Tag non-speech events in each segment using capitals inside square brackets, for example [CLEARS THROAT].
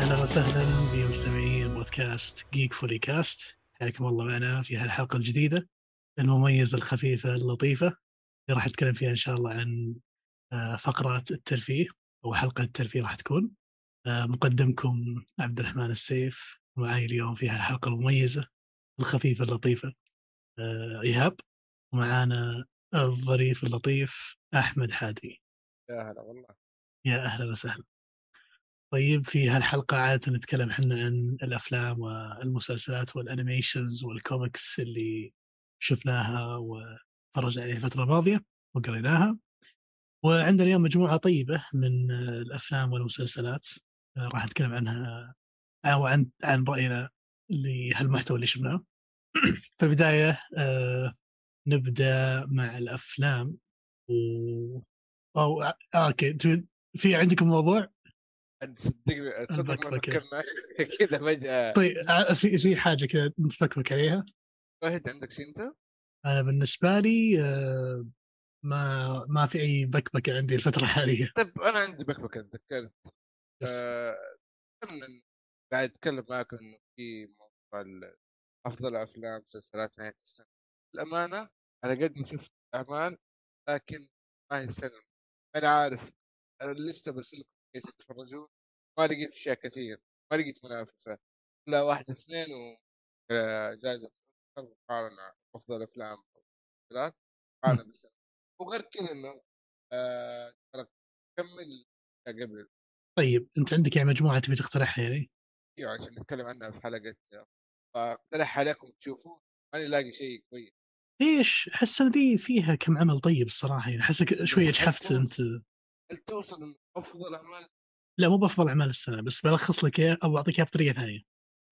أهلا وسهلا بمستمعي بودكاست جيك فولي كاست حياكم الله معنا في هالحلقة الجديدة المميزة الخفيفة اللطيفة. اللي راح نتكلم فيها إن شاء الله عن آه، فقرات الترفيه أو حلقة الترفيه راح تكون. آه، مقدمكم عبد الرحمن السيف ومعي اليوم في هالحلقة المميزة الخفيفة اللطيفة آه، إيهاب. ومعانا الظريف اللطيف أحمد حادي. يا هلا والله. يا أهلا وسهلا. طيب في هالحلقة عادة نتكلم إحنا عن الأفلام والمسلسلات وال animations وال comics اللي شفناها وتفرجنا عليها الفترة الماضية وقريناها وعندنا اليوم مجموعة طيبة من الأفلام والمسلسلات آه، راح نتكلم عنها أو عن عن رأينا لهالمحتوى اللي شفناه [CLEARS THROAT] في البداية آه، نبدأ مع الأفلام و أو آه، أوكي في عندكم موضوع؟ أنت صدقني تصدق ما البكبكة. فكرنا كذا فجأة. طيب في في حاجة كذا نتفكفك عليها؟ فهد عندك شيء أنت؟ أنا بالنسبة لي آه، ما ما في أي بكبكه عندي الفترة الحالية. طيب أنا عندي بكبكه تذكرت. آه، قاعد أتكلم معاكم إنه في موضوع أفضل أفلام مسلسلات نهاية السنة. الامانه على قد ما شفت أعمال لكن ما هي السنة. أنا عارف أنا لسه برسل لكم تتفرجون. ما لقيت أشياء كثير ما لقيت منافسة. لا واحدة اثنين وجائزه مقارنه أفضل أفلام مسلسلات. مقارنه بالسنه وغير كذا إنه آه، ترى كمل قبل. طيب أنت عندك يعني مجموعة تبي تقترحها يعني أيوه عشان نتكلم عنها في حلقة. فأقترح عليكم تشوفوا ماني لاقي شيء كويس. ليش؟ أحس دي فيها كم عمل طيب الصراحة يعني. أحسك شوية [LAUGHS] جحفت أنت. هل توصل أفضل اعمال لا مو بأفضل أعمال السنة بس بلخص لك اياه أو أعطيك اياه بطريقة ثانية.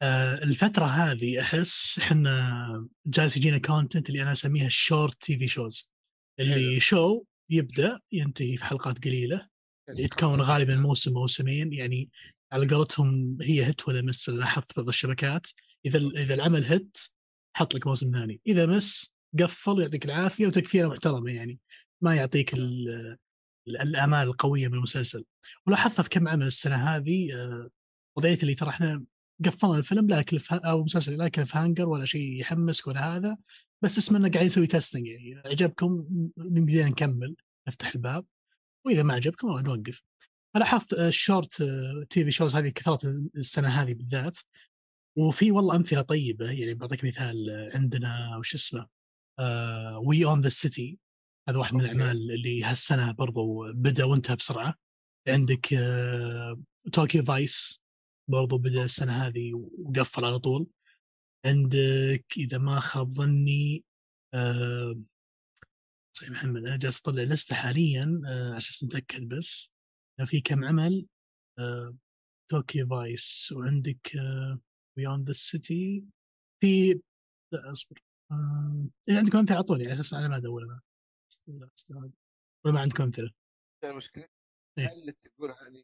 آه الفترة هذه أحس إحنا جالس يجينا content اللي أنا أسميها ال short TV shows اللي حلو. شو يبدأ ينتهي في حلقات قليلة يتكون غالبا موسم موسمين يعني على قولتهم هي hit ولا miss لاحظت بعض الشبكات. إذا إذا العمل hit حط لك موسم ثاني. إذا miss قفل ويعطيك العافية وتقفيلة محترمة يعني. ما يعطيك الأمال القوية من المسلسل. ولاحظتها في كم عمل السنة هذه آه، قضيه اللي ترى إحنا قفلنا الفيلم لا cliff أو مسلسل لا cliffhanger ولا شيء يحمسك ولا هذا بس اسمنا قاعدين نسوي testing يعني. إذا عجبكم نبدأ نكمل نفتح الباب. وإذا ما عجبكم نوقف. لاحظت ال short TV shows هذه كثرت السنة هذه بالذات. وفي والله أمثلة طيبة يعني بعطيك مثال آه، عندنا وش اسمه We Own This City هذا واحد من. الأعمال اللي هالسنة برضو بدأ وانتهى بسرعة. عندك Tokyo Vice برضو بدأ السنة هذه وقفل على طول. عندك إذا ما خاب ظني آه، صحيح محمد أنا جالس أطلع لستة حاليا آه، عشان نتاكد بس. في كم عمل آه، Tokyo Vice وعندك We Own This City في لا أصبر آه، إيه عندكم أمثلة اعطوني على أساس أنا ما أدور أنا. ولا ما عندكم أمثلة؟ المشكلة إيه. اللي تقولها هذه؟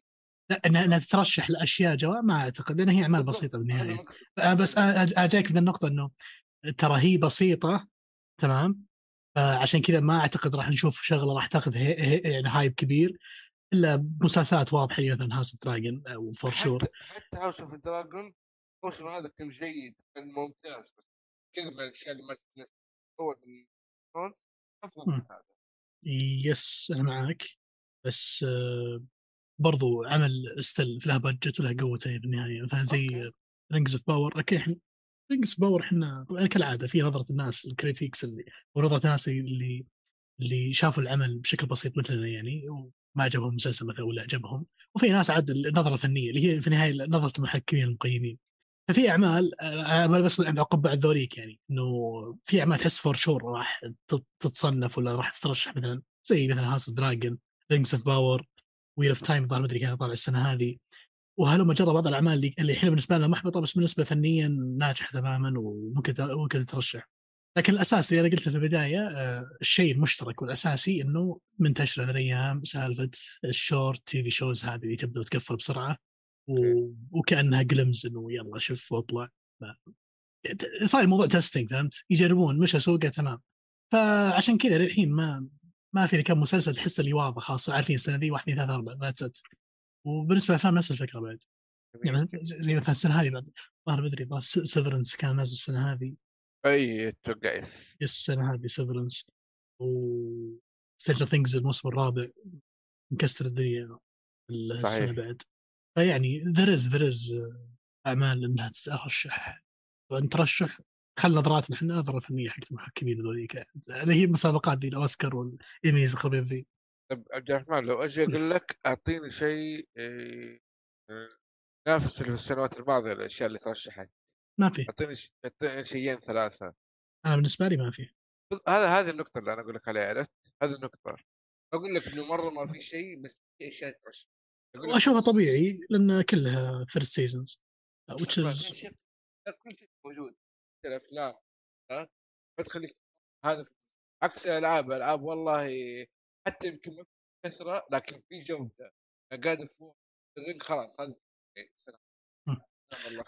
لا انها انها تترشح لاشياء جوا ما أعتقد لأن هي أعمال بسيطة بالنهاية. آه، بس أجاك في النقطة إنه ترى هي بسيطة تمام؟ فعشان كذا ما أعتقد راح نشوف شغلة راح تاخذ هي هي يعني hype كبير. إلا بمسلسلات واضحة مثلا House Dragon أو for sure حتى حتى House of Dragon الموسم هذا كان جيد كان ممتاز بس كذا من الأشياء اللي ما هو من أفضل من. هذا. yes أنا معك بس آه، برضو عمل في لها budget ولها قوته في النهاية. مثلا زي. Rings of Power okay إحنا Rings of Power إحنا كالعادة في نظرة الناس ال critics اللي ونظرة الناس اللي اللي شافوا العمل بشكل بسيط مثلنا يعني وما عجبهم المسلسل مثلا ولا عجبهم. وفي ناس عاد النظرة الفنية اللي هي في النهاية نظرة المحكمين المقيمين. ففي أعمال آه، أنا بس بعد ذوليك يعني إنه في أعمال تحس for sure راح تت- تتصنف ولا راح تترشح مثلا زي مثلا House Dragon Rings of Power Wheel of Time ما أدري كان طالع السنة هذه وهلما جرى بعض الأعمال اللي, اللي الحين بالنسبة لنا محبطة بس بالنسبة فنيا ناجحة تماما وممكن ممكن تترشح لكن الاساس اللي أنا قلته في البداية آه، الشيء المشترك والأساسي إنه منتشرة ذي الأيام سالفة ال short TV shows هذه اللي تبدأ وتقفل بسرعة. وكأنها glimpse إنه يلا شوف واطلع. صار الموضوع testing فهمت؟ يجربون مشى سوقه تمام. فعشان كذا للحين ما ما في كم مسلسل تحس اللي واضح خلاص عارفين السنة ذي واحد اثنين ثلاثة أربعة that's it وبالنسبة للافلام نفس الفكرة بعد. يعني زي مثلا السنة هذه بعد ما أدري ظهر Severance كان نازل السنة هذه. أي أتوقع yes. السنة هذه Severance و Stranger Things الموسم الرابع مكسر الدنيا السنة. بعد. فيعني there is there is أعمال إنها تترشح. وإن ترشح خل نظراتنا إحنا نظرة فنية حق المحكمين ذوليك اللي هي المسابقات دي الأوسكار والإيميز الخبيث ذي طب عبد الرحمن لو أجي أقول. لك أعطيني شيء إيه، ينافس اللي في السنوات الماضية الأشياء اللي ترشحت. ما في. أعطيني أعطيني شيئين ثلاثة. أنا بالنسبة لي ما في. هذا هذه النقطة اللي أنا أقول لك عليها عرفت؟ هذه النقطة. أقول لك إنه مرة ما في شيء بس في أشياء ترشح. واشوفها طبيعي لأن كلها first seasons كل شيء موجود. الأفلام ها؟ ما تخليك هذا عكس الالعاب الالعاب والله حتى يمكن ما في كثرة لكن في جودة. قاعد فوق الرينج خلاص هذا.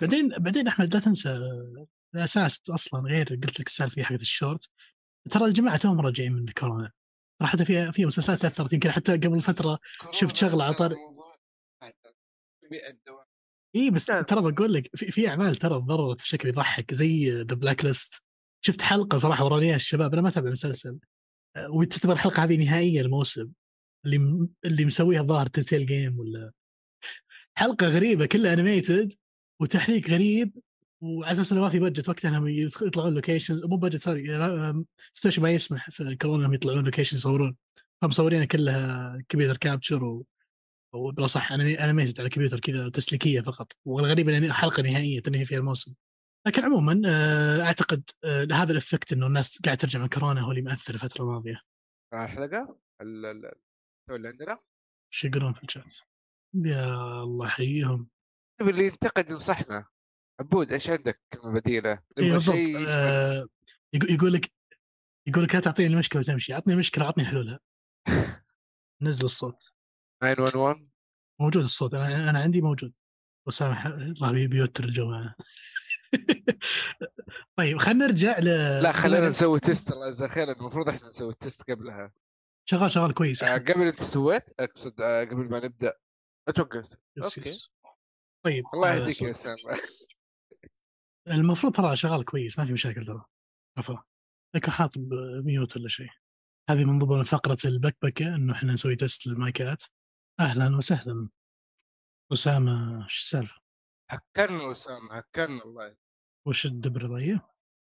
بعدين بعدين أحمد لا تنسى الاساس أصلا غير قلت لك السالفة حقت الشورت. ترى الجماعة توهم راجعين من كورونا. ترى حتى في في مسلسلات أثرت يمكن حتى قبل فترة شفت شغلة على طاري- الدوام. إي بس. ترى بقول لك في, في أعمال ترى تضررت بشكل يضحك زي The Blacklist شفت حلقة صراحة ورانيها الشباب أنا ما أتابع المسلسل أه، وتعتبر الحلقة هذه نهائيه الموسم. اللي اللي مسويها الظاهر Telltale Game ولا. حلقة غريبة كلها animated وتحريك غريب وعلى أساس إنه ما في budget وقتها انهم يطلعون locations مو budget sorry situation ما يسمح في الكورونا انهم يطلعون location يصورون. فمصورينها كلها computer capture و وبالاصح animated على كمبيوتر كذا تسليكية فقط والغريب إن حلقه نهائيه تنهي فيها الموسم. لكن عموما آه، أعتقد آه، هذا ال effect إنه الناس قاعدة ترجع من كورونا هو اللي مأثر الفترة الماضية. الحلقة؟ ال- ال- ال- اللي عندنا؟ إيش يقولون في الشات؟ يا الله يحييهم. طيب اللي ينتقد ينصحنا. عبود إيش عندك كلمة بديلة؟ إيه شيء آه، يقول لك يقول لك لا تعطيني المشكلة وتمشي عطني مشكلة عطني حلولها. [LAUGHS] نزل الصوت. 911 موجود الصوت أنا أنا عندي موجود. وسامح الله بيوتر الجو معنا [LAUGHS] طيب خلينا نرجع ل لا خلينا نسوي تيست. الله يجزاه خير المفروض إحنا نسوي التيست قبلها. شغال شغال كويس. آه، قبل أنت سويت اقصد آه، قبل ما نبدأ. أتوقع yes okay. yes. طيب الله يهديك يا سامع [LAUGHS] المفروض ترى شغال كويس ما في مشاكل ترى. عفوا. لكن حاط mute ولا شيء. هذه من ضمن فقرة البكبكة إنه إحنا نسوي test للمايكات. أهلا وسهلا. أسامة إيش السالفة؟ هكرنا أسامة هكرنا الله وش الدبر ضيق؟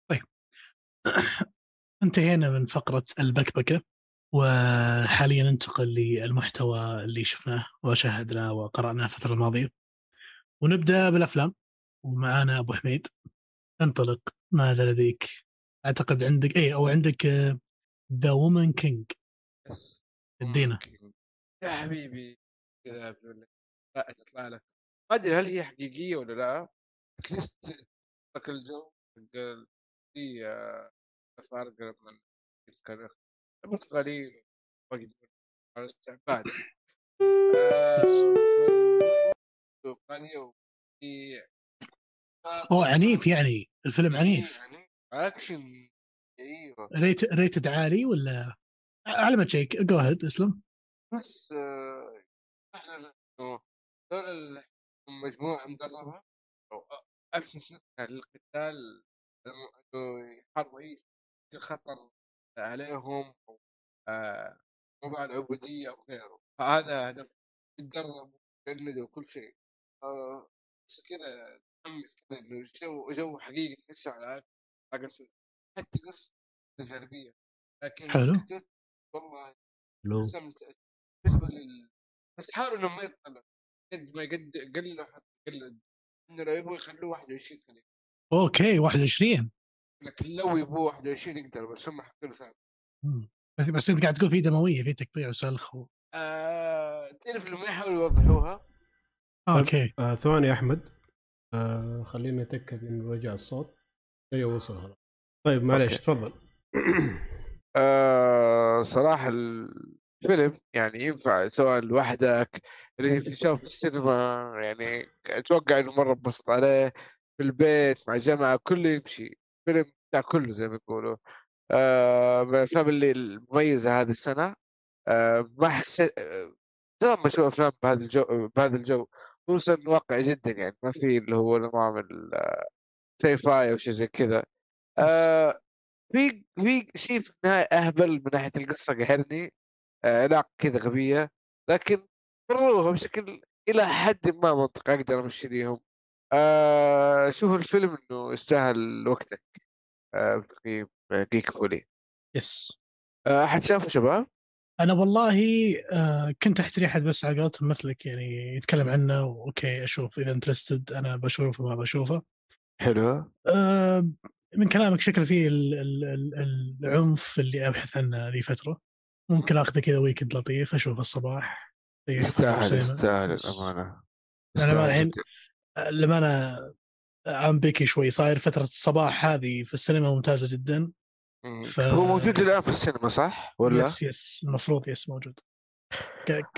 طيب. [COUGHS] انتهينا من فقرة البكبكة وحاليا ننتقل للمحتوى اللي شفناه وشاهدناه وقرأناه الفترة الماضية. ونبدأ بالأفلام. ومعانا أبو حميد. انطلق. ماذا لديك؟ أعتقد عندك إيه أو عندك The Woman King ادينا. يا حبيبي. كذا لا تطلع لك. ما أدري هل هي حقيقية ولا لا. at least لك الجو حق في آه، فارق من كان البرتغاليين وقت على استعباد. برتغالية وفي أوه عنيف يعني. الفيلم عنيف. يعني أكشن. أيوه. ريت ريتد عالي ولا؟ على ما تشيك. جو اسلم. بس آه، إنه دول مجموعة مدربة أو ألف نفسها للقتال لما إنه يحاربوا أي خطر عليهم أو آه، موضوع العبودية أو غيره. فهذا هدف يتدربوا يجندوا وكل شيء. آه، بس كذا متحمس كذا إنه جو جو حقيقي تحسه على الفيلم حتى قصة تجريبية لكن حلو. والله بالنسبة لل بس حاولوا انهم ما يطلعوا قد ما قلوا حتى قلوا إنه لو يبغوا يخلوه 21 خليه. okay 21 لكن لو يبغوا 21 يقدر بس هم حطوا له ثاني مم. بس بس أنت قاعد تقول في دموية في تقطيع وسلخ و... آه تعرف لما يحاولوا يوضحوها؟ okay. آه ثواني يا أحمد. آه خليني أتأكد إنه رجع الصوت. أيوه وصل خلاص طيب معليش. تفضل. آه صراحة الفيلم يعني ينفع سواء لوحدك اللي في [LAUGHS] شاف في السينما يعني أتوقع إنه مرة انبسط عليه في البيت مع جماعة كله يمشي. فيلم بتاع كله زي ما يقولوا. آه من الأفلام اللي المميزة هذه السنة. آه ما حسيت آه، زمان ما أشوف أفلام بهذا الجو بهذا الجو. خصوصا واقعي جدا يعني ما في اللي هو نظام ال sci-fi أو شيء زي كذا. آه في في شيء في النهاية أهبل من ناحية القصة قهرني. آه، علاقه كذا غبية. لكن مروها بشكل إلى حد ما منطقي أقدر أمشي ليهم. آه شوف الفيلم إنه يستاهل وقتك. آه بتقييم آه، جيك فولي. yes. آه أحد شافه شباب؟ أنا والله آه كنت أحتري أحد بس على قولتهم مثلك يعني يتكلم عنه okay أشوف إذا interested أنا بشوفه ما بشوفه. حلو. آه من كلامك شكل فيه ال- ال- ال- العنف اللي أبحث عنه لي فتره ممكن آخذه كذا weekend لطيف أشوف الصباح. زي يستاهل. يستاهل الأمانة. ما الحين-. لما أنا عم بكي شوي صاير فترة الصباح هذه في السينما ممتازة جدا. ف- هو موجود الآن في السينما صح؟ ولا؟ yes yes المفروض yes موجود.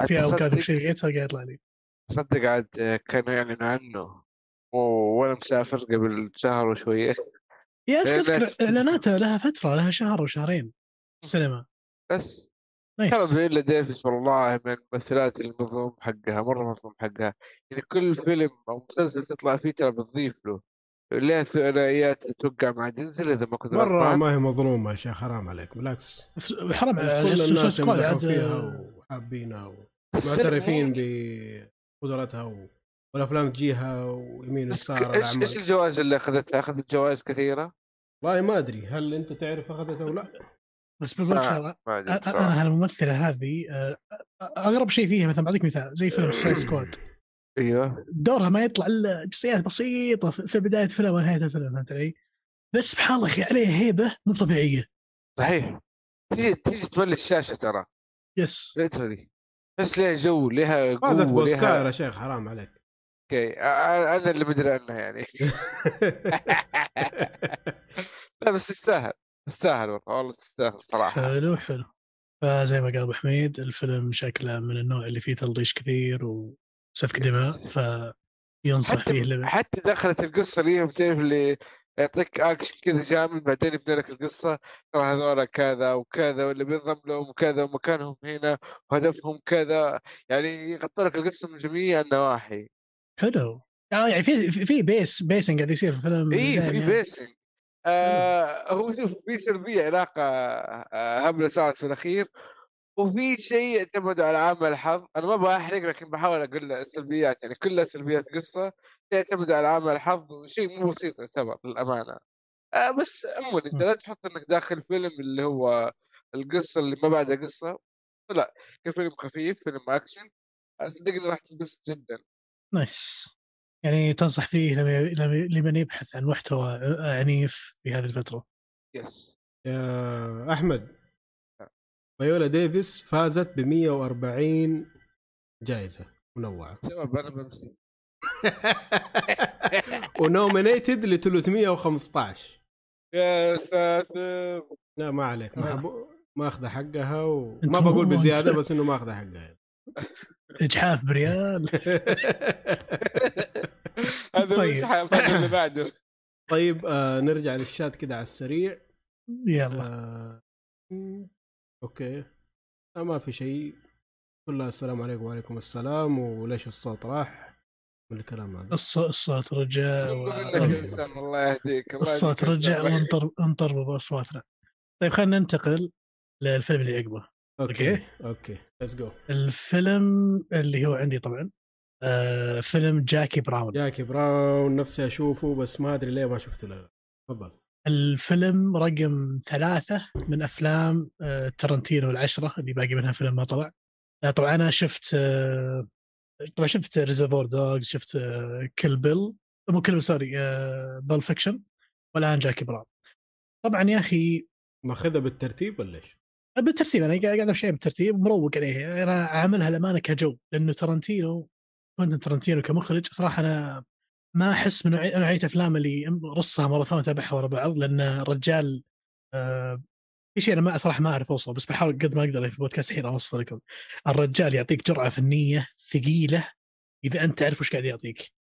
في اوقات تصدق- بشريتها قاعد يطلع لي. صدق عاد كانوا يعلنوا عنه. وأنا مسافر قبل شهر وشوية. يا أذكر اعلاناتها لها فترة لها شهر وشهرين السينما. بس. nice كانت فيولا ديفيس والله من الممثلات المظلوم حقها مرة مظلوم حقها يعني كل فيلم أو مسلسل تطلع فيه ترى بتضيف له لها ثنائيات أتوقع مع دينزل إذا ما كنت مرة. ما هي مظلومة يا شيخ حرام عليك بالعكس حرام على الناس ال Suicide Squad عاد فيها وحابينها ومعترفين بقدرتها و... والأفلام تجيها ويمين ويسار إيش إيش الجوائز اللي أخذتها؟ أخذت جوائز كثيرة؟ والله ما أدري هل أنت تعرف أخذتها أو لا؟ بس بقول لك آه، أنا هالممثلة هذه آه، اغرب شيء فيها مثلا بعطيك مثال زي فيلم Suicide Squad إيوه. دورها ما يطلع إلا جزئيات بسيطة في في بداية الفيلم ونهايه الفيلم فهمت علي؟ بس سبحان الله أخي عليها هيبة مو طبيعية. صحيح. تيجي تيجي تولي الشاشه ترى. yes literally بس لها جو لها فازت قوه لها يا شيخ حرام عليك. okay. أنا اللي مدري عنها يعني. [LAUGHS] [LAUGHS] لا بس تستاهل. تستاهل والله تستاهل صراحة. حلو حلو. فزي ما قال أبو حميد الفيلم شكله من النوع اللي فيه تلطيش كثير وسفك دماء فينصح فيه حتى اللي حتى دخلت القصة ليهم تعرف اللي يعطيك اكشن كذا جامد بعدين يبني لك القصة ترى هذول كذا وكذا واللي بينضم لهم كذا ومكانهم هنا وهدفهم كذا يعني يغطي لك القصة من جميع النواحي. حلو. آه يعني في في- pace pacing قاعد يصير في الفيلم اي في يعني. pacing. آه هو شوف في سلبية علاقة آه هبله صارت في الأخير وفي شيء يعتمد على عامل الحظ. أنا ما أبغى أحرق لكن بحاول أقول السلبيات يعني كلها سلبيات قصة يعتمد على عامل الحظ وشيء مو بسيط يعتبر للأمانة. آه بس عموما أنت. لا تحط إنك داخل فيلم اللي هو القصة اللي ما بعدها قصة. لا كفيلم خفيف فيلم أكشن. صدقني راح تنبسط جدا. nice. يعني تنصح فيه لمن- يبحث عن محتوى عنيف في هذه الفترة. يس يا أحمد. فيولا ديفيس فازت ب 140 جائزة. منوعة. شباب أنا بمشي ونومينيتد ل 315 يا ساتر. لا ما عليك. ما أبو- ماخذه حقها وما بقول بزيادة بس إنه ماخذه حقها إجحاف بريال. [LAUGHS] طيب. اللي بعده. [LAUGHS] طيب آه نرجع للشات كده على السريع. يلا. آه okay. آه ما في شيء. كلها السلام عليكم وعليكم السلام وليش الصوت راح؟ من الكلام هذا. الص- الصوت رجع و- الله يهديك الصوت رجع أسامة. وانطر انطربوا باصواتنا طيب خلينا ننتقل للفيلم اللي عقبه okay okay. okay. let's go الفيلم اللي هو عندي طبعا. آه فيلم جاكي براون. جاكي براون نفسي أشوفه بس ما أدري ليه ما شفته له. تفضل. الفيلم رقم ثلاثة من أفلام آه، ترنتينو العشرة اللي باقي منها فيلم ما طلع. آه، طبعا أنا شفت آه، طبعا شفت Reservoir Dogs شفت Kill Bill مو كلمه sorry Pulp Fiction والآن جاكي براون. طبعا يا أخي ماخذها بالترتيب ولا إيش؟ بالترتيب أنا قاعد أمشي بالترتيب مروق عليه. أنا عاملها الامانه كجو لأنه ترنتينو كوينتن ترنتينو كمخرج. صراحة أنا ما أحس من نوعي- نوعية أفلام اللي رصها ماراثون اتابعها ورا بعض لأن الرجال آه في شيء أنا ما صراحة ما أعرف أوصفه بس بحاول قد ما أقدر في بودكاست الحين أوصفه لكم. الرجال يعطيك جرعة فنية ثقيلة إذا أنت تعرف وش قاعد يعطيك.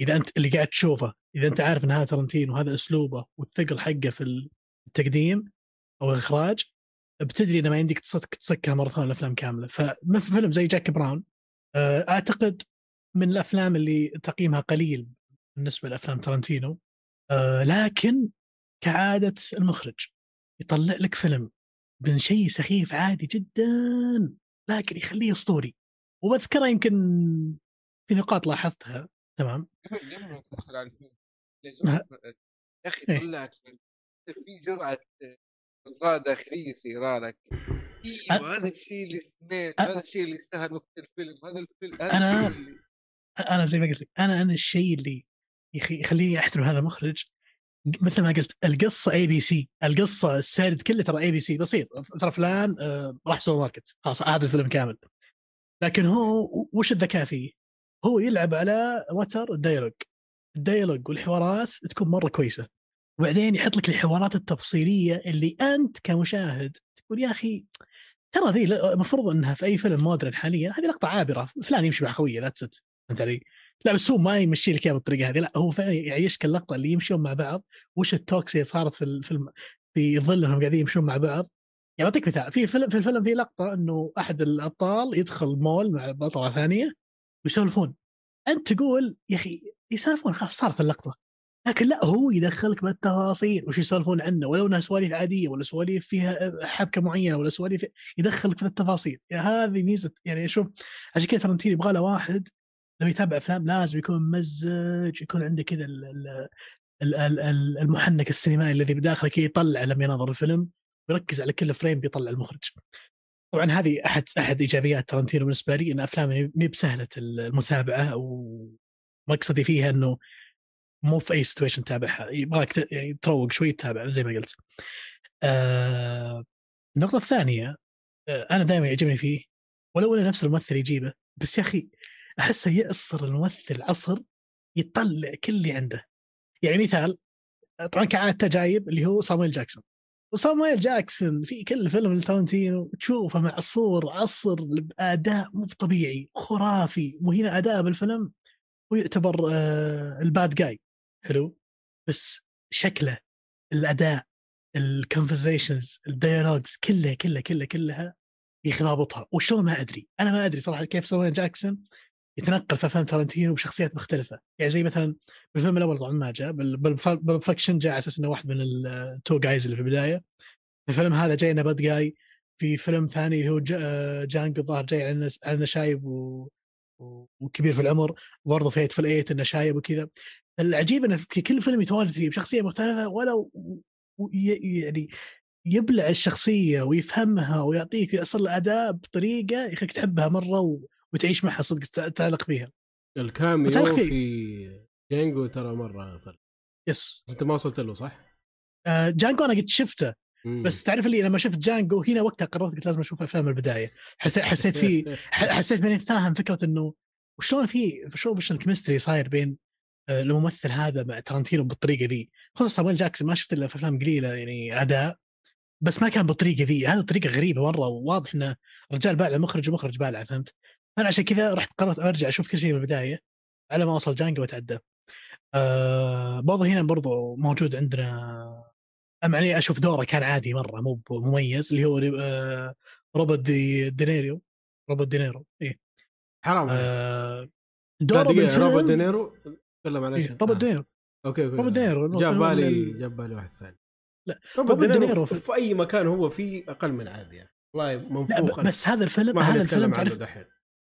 إذا انت اللي قاعد تشوفه إذا أنت عارف إن هذا ترنتينو وهذا أسلوبه والثقل حقه في التقديم أو الإخراج بتدري إنه ما يمديك تسكها ماراثون الأفلام كاملة. فمثل فيلم زي جاكي براون آه، أعتقد من الأفلام اللي تقييمها قليل بالنسبة لأفلام ترنتينو آه، لكن كعادة المخرج يطلع لك فيلم من شيء سخيف عادي جدا لكن يخليه أسطوري وبذكرها يمكن في نقاط لاحظتها تمام قبل قبل ما تدخل على الفيلم ها. يا أخي إيه. طلعت. في جرعة رضا داخلية صايره لك أيوه هذا الشيء اللي أ- هذا الشيء اللي يستاهل وقت الفيلم هذا الفيلم هذا الشيء اللي- أنا زي ما قلت لك أنا أنا الشيء اللي يخليني أحترم هذا المخرج مثل ما قلت القصة ABC القصة السرد كله ترى ABC بسيط ترى فلان آه، راح سوبر ماركت خلاص هذا الفيلم كامل. لكن هو وش الذكاء فيه؟ هو يلعب على وتر ال dialogue ال dialogue والحوارات تكون مرة كويسة. وبعدين يحط لك الحوارات التفصيلية اللي أنت كمشاهد تقول يا أخي ترى ذي المفروض إنها في أي فيلم modern حاليا هذه لقطة عابرة فلان يمشي مع خويه لا تست فهمت علي؟ لا بس هو ما يمشي لك اياها بالطريقة هذه. لا هو فعلا يعيشك اللقطة اللي يمشون مع بعض. وش ال talks اللي صارت في الفيلم في ظل إنهم قاعدين يمشون مع بعض؟ يعني أعطيك مثال. في فيلم في الفيلم في لقطة إنه أحد الأبطال يدخل مول مع بطلة ثانية ويسولفون. أنت تقول يا أخي يسولفون خلاص صارت اللقطة. لكن لا هو يدخلك بالتفاصيل. وش يسولفون عنه؟ ولو إنها سواليف عادية ولا سواليف فيها حبكة معينة ولا سواليف يدخلك في التفاصيل. يعني هذه ميزة. يعني شوف عشان كذا تارنتينو يبغى له واحد لما يتابع أفلام لازم يكون ممزج يكون عنده كذا ال- ال- ال- ال- ال- المحنك السينمائي الذي بداخله يطلع لما ينظر الفيلم ويركز على كل frame بيطلع المخرج. طبعا هذه احد أحد إيجابيات تارنتينو بالنسبة لي إن أفلامه مي بسهلة المتابعة ومقصدي فيها إنه مو في أي situation تتابعها يبغاك يعني تروق شوي تتابع زي ما قلت. آه النقطة الثانية آه أنا دائما يعجبني فيه ولو إنه نفس الممثل يجيبه بس يا أخي احسه يعصر الممثل عصر يطلع كل اللي عنده. يعني مثال طبعا كعادته جايب اللي هو صامويل جاكسون. وصامويل جاكسون في كل فيلم لتارنتينو تشوفه معصور عصر بأداء مو طبيعي خرافي. وهنا أداء بالفيلم هو يعتبر آه الباد جاي. حلو؟ بس شكله الأداء ال conversations ال dialogues كلها كلها كلها كلها يخرابطها. وشلون ما أدري. أنا ما أدري صراحة كيف صامويل جاكسون يتنقل في أفلام تارنتينو بشخصيات مختلفة. يعني زي مثلا بالفيلم الأول طبعا ما جاء بال Fiction جاء على أساس إنه واحد من ال two guys اللي في البداية. في الفيلم هذا جاي إنه bad guy في فيلم ثاني اللي هو جا- جانجو الظاهر جاي على إنه شايب و... وكبير في العمر. وبرضه في في ال Eight إنه شايب وكذا. العجيب إنه في كل فيلم يتواجد فيه بشخصية مختلفة ولو و- ي- يعني يبلع الشخصية ويفهمها ويعطيك يصل الأداء بطريقة يخليك تحبها مرة و... وتعيش معها صدق تتعلق فيها ال cameo في- في جانجو ترى مرة فرق. yes. انت ما وصلت له صح؟ آه جانجو أنا قد شفته مم. بس تعرف اللي لما شفت جانجو هنا وقتها قررت قلت لازم أشوف أفلام البداية. حسيت حسيت في [LAUGHS] حسيت ماني فاهم فكرة إنه وشلون في شلون وش ال chemistry صاير بين آه، الممثل هذا مع تارنتينو بالطريقة ذي. خصوصا صامويل جاكسون ما شفت إلا في أفلام قليلة يعني أداء بس ما كان بالطريقة ذي. هذه طريقة غريبة مرة وواضح إنه رجال بالع مخرج ومخرج بالع فهمت؟ أنا عشان كذا رحت قررت أرجع أشوف كل شيء من البداية على ما أوصل جانجو وأتعدى. آه برضه هنا برضه موجود عندنا أما يعني أشوف دوره كان عادي مرة مو مميز اللي هو آه روبرت دي دينيرو روبرت دينيرو إيه. حرام آه دوره بالفيلم روبرت دينيرو؟ تكلم إيش؟ إيه روبرت آه. دينيرو. okay okay روبرت دينيرو جاب بالي ال- جاب بالي واحد ثاني. لا، روبرت دينيرو, دينيرو في, في- أي مكان هو فيه أقل من عادي يعني. والله منفوخ بس هذا الفيلم هذا الفيلم تعرف دحين.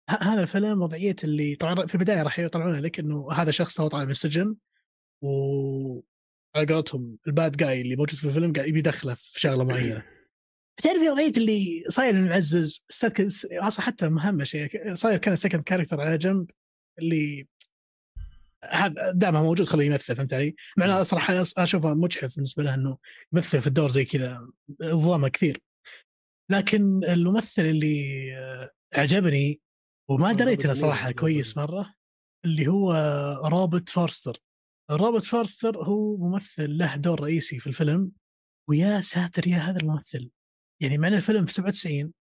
هذا الفيلم وضعية اللي طبعا في البداية راح يطلعون لك إنه هذا شخص هو طالع من السجن و على قولتهم ال bad guy اللي موجود في الفيلم قاعد يبي يدخله في شغلة معينة [LAUGHS] تعرف وضعيه اللي صاير المعزز أصلا حتى مهمة شيء صاير كان second character على جنب اللي دامه موجود خليه يمثل فهمت علي؟ مع إنه صراحة أشوفه مجحف بالنسبة له إنه يمثل في الدور زي كذا ظلمه كثير لكن الممثل اللي عجبني وما دريت انه صراحة كويس مرة اللي هو روبرت فورستر. روبرت فورستر هو ممثل له دور رئيسي في الفيلم ويا ساتر يا هذا الممثل. يعني مع الفيلم في 97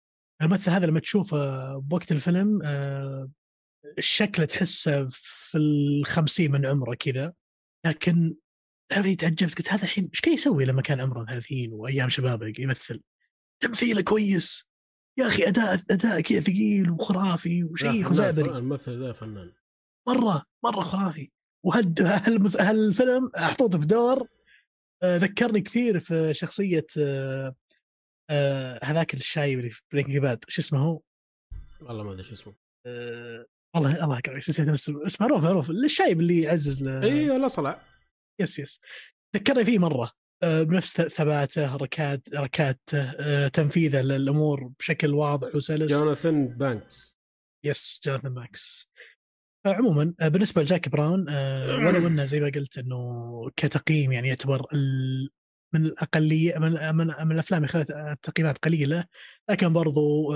الممثل هذا لما تشوفه بوقت الفيلم آه، شكله تحسه في الخمسين من عمره كذا. لكن هذه تعجبت قلت هذا الحين إيش كان يسوي لما كان عمره 30 وأيام شبابه يمثل؟ تمثيله كويس. يا أخي أداء أداء كذا ثقيل وخرافي وشيء خزعبلي الممثل ذا فنان مرة مرة خرافي. وهد هالفيلم محطوط في دور؟ آه، ذكرني كثير في شخصية آه، آه، هذاك الشايب اللي في Breaking Bad شو اسمه هو؟ والله ما أدري شو اسمه. والله الله نسيت اسمه معروف معروف. الشايب اللي يعزز له اي الاصلع yes yes. ذكرني فيه مرة. بنفس ثباته ركات ركاته تنفيذه للأمور بشكل واضح وسلس. جوناثان بانكس. yes جوناثان بانكس. عموما بالنسبة لجاكي براون ولو [CLEARS THROAT] إنه زي ما قلت إنه كتقييم يعني يعتبر من الأقلية من من, من الأفلام اللي تقييمات قليلة لكن برضو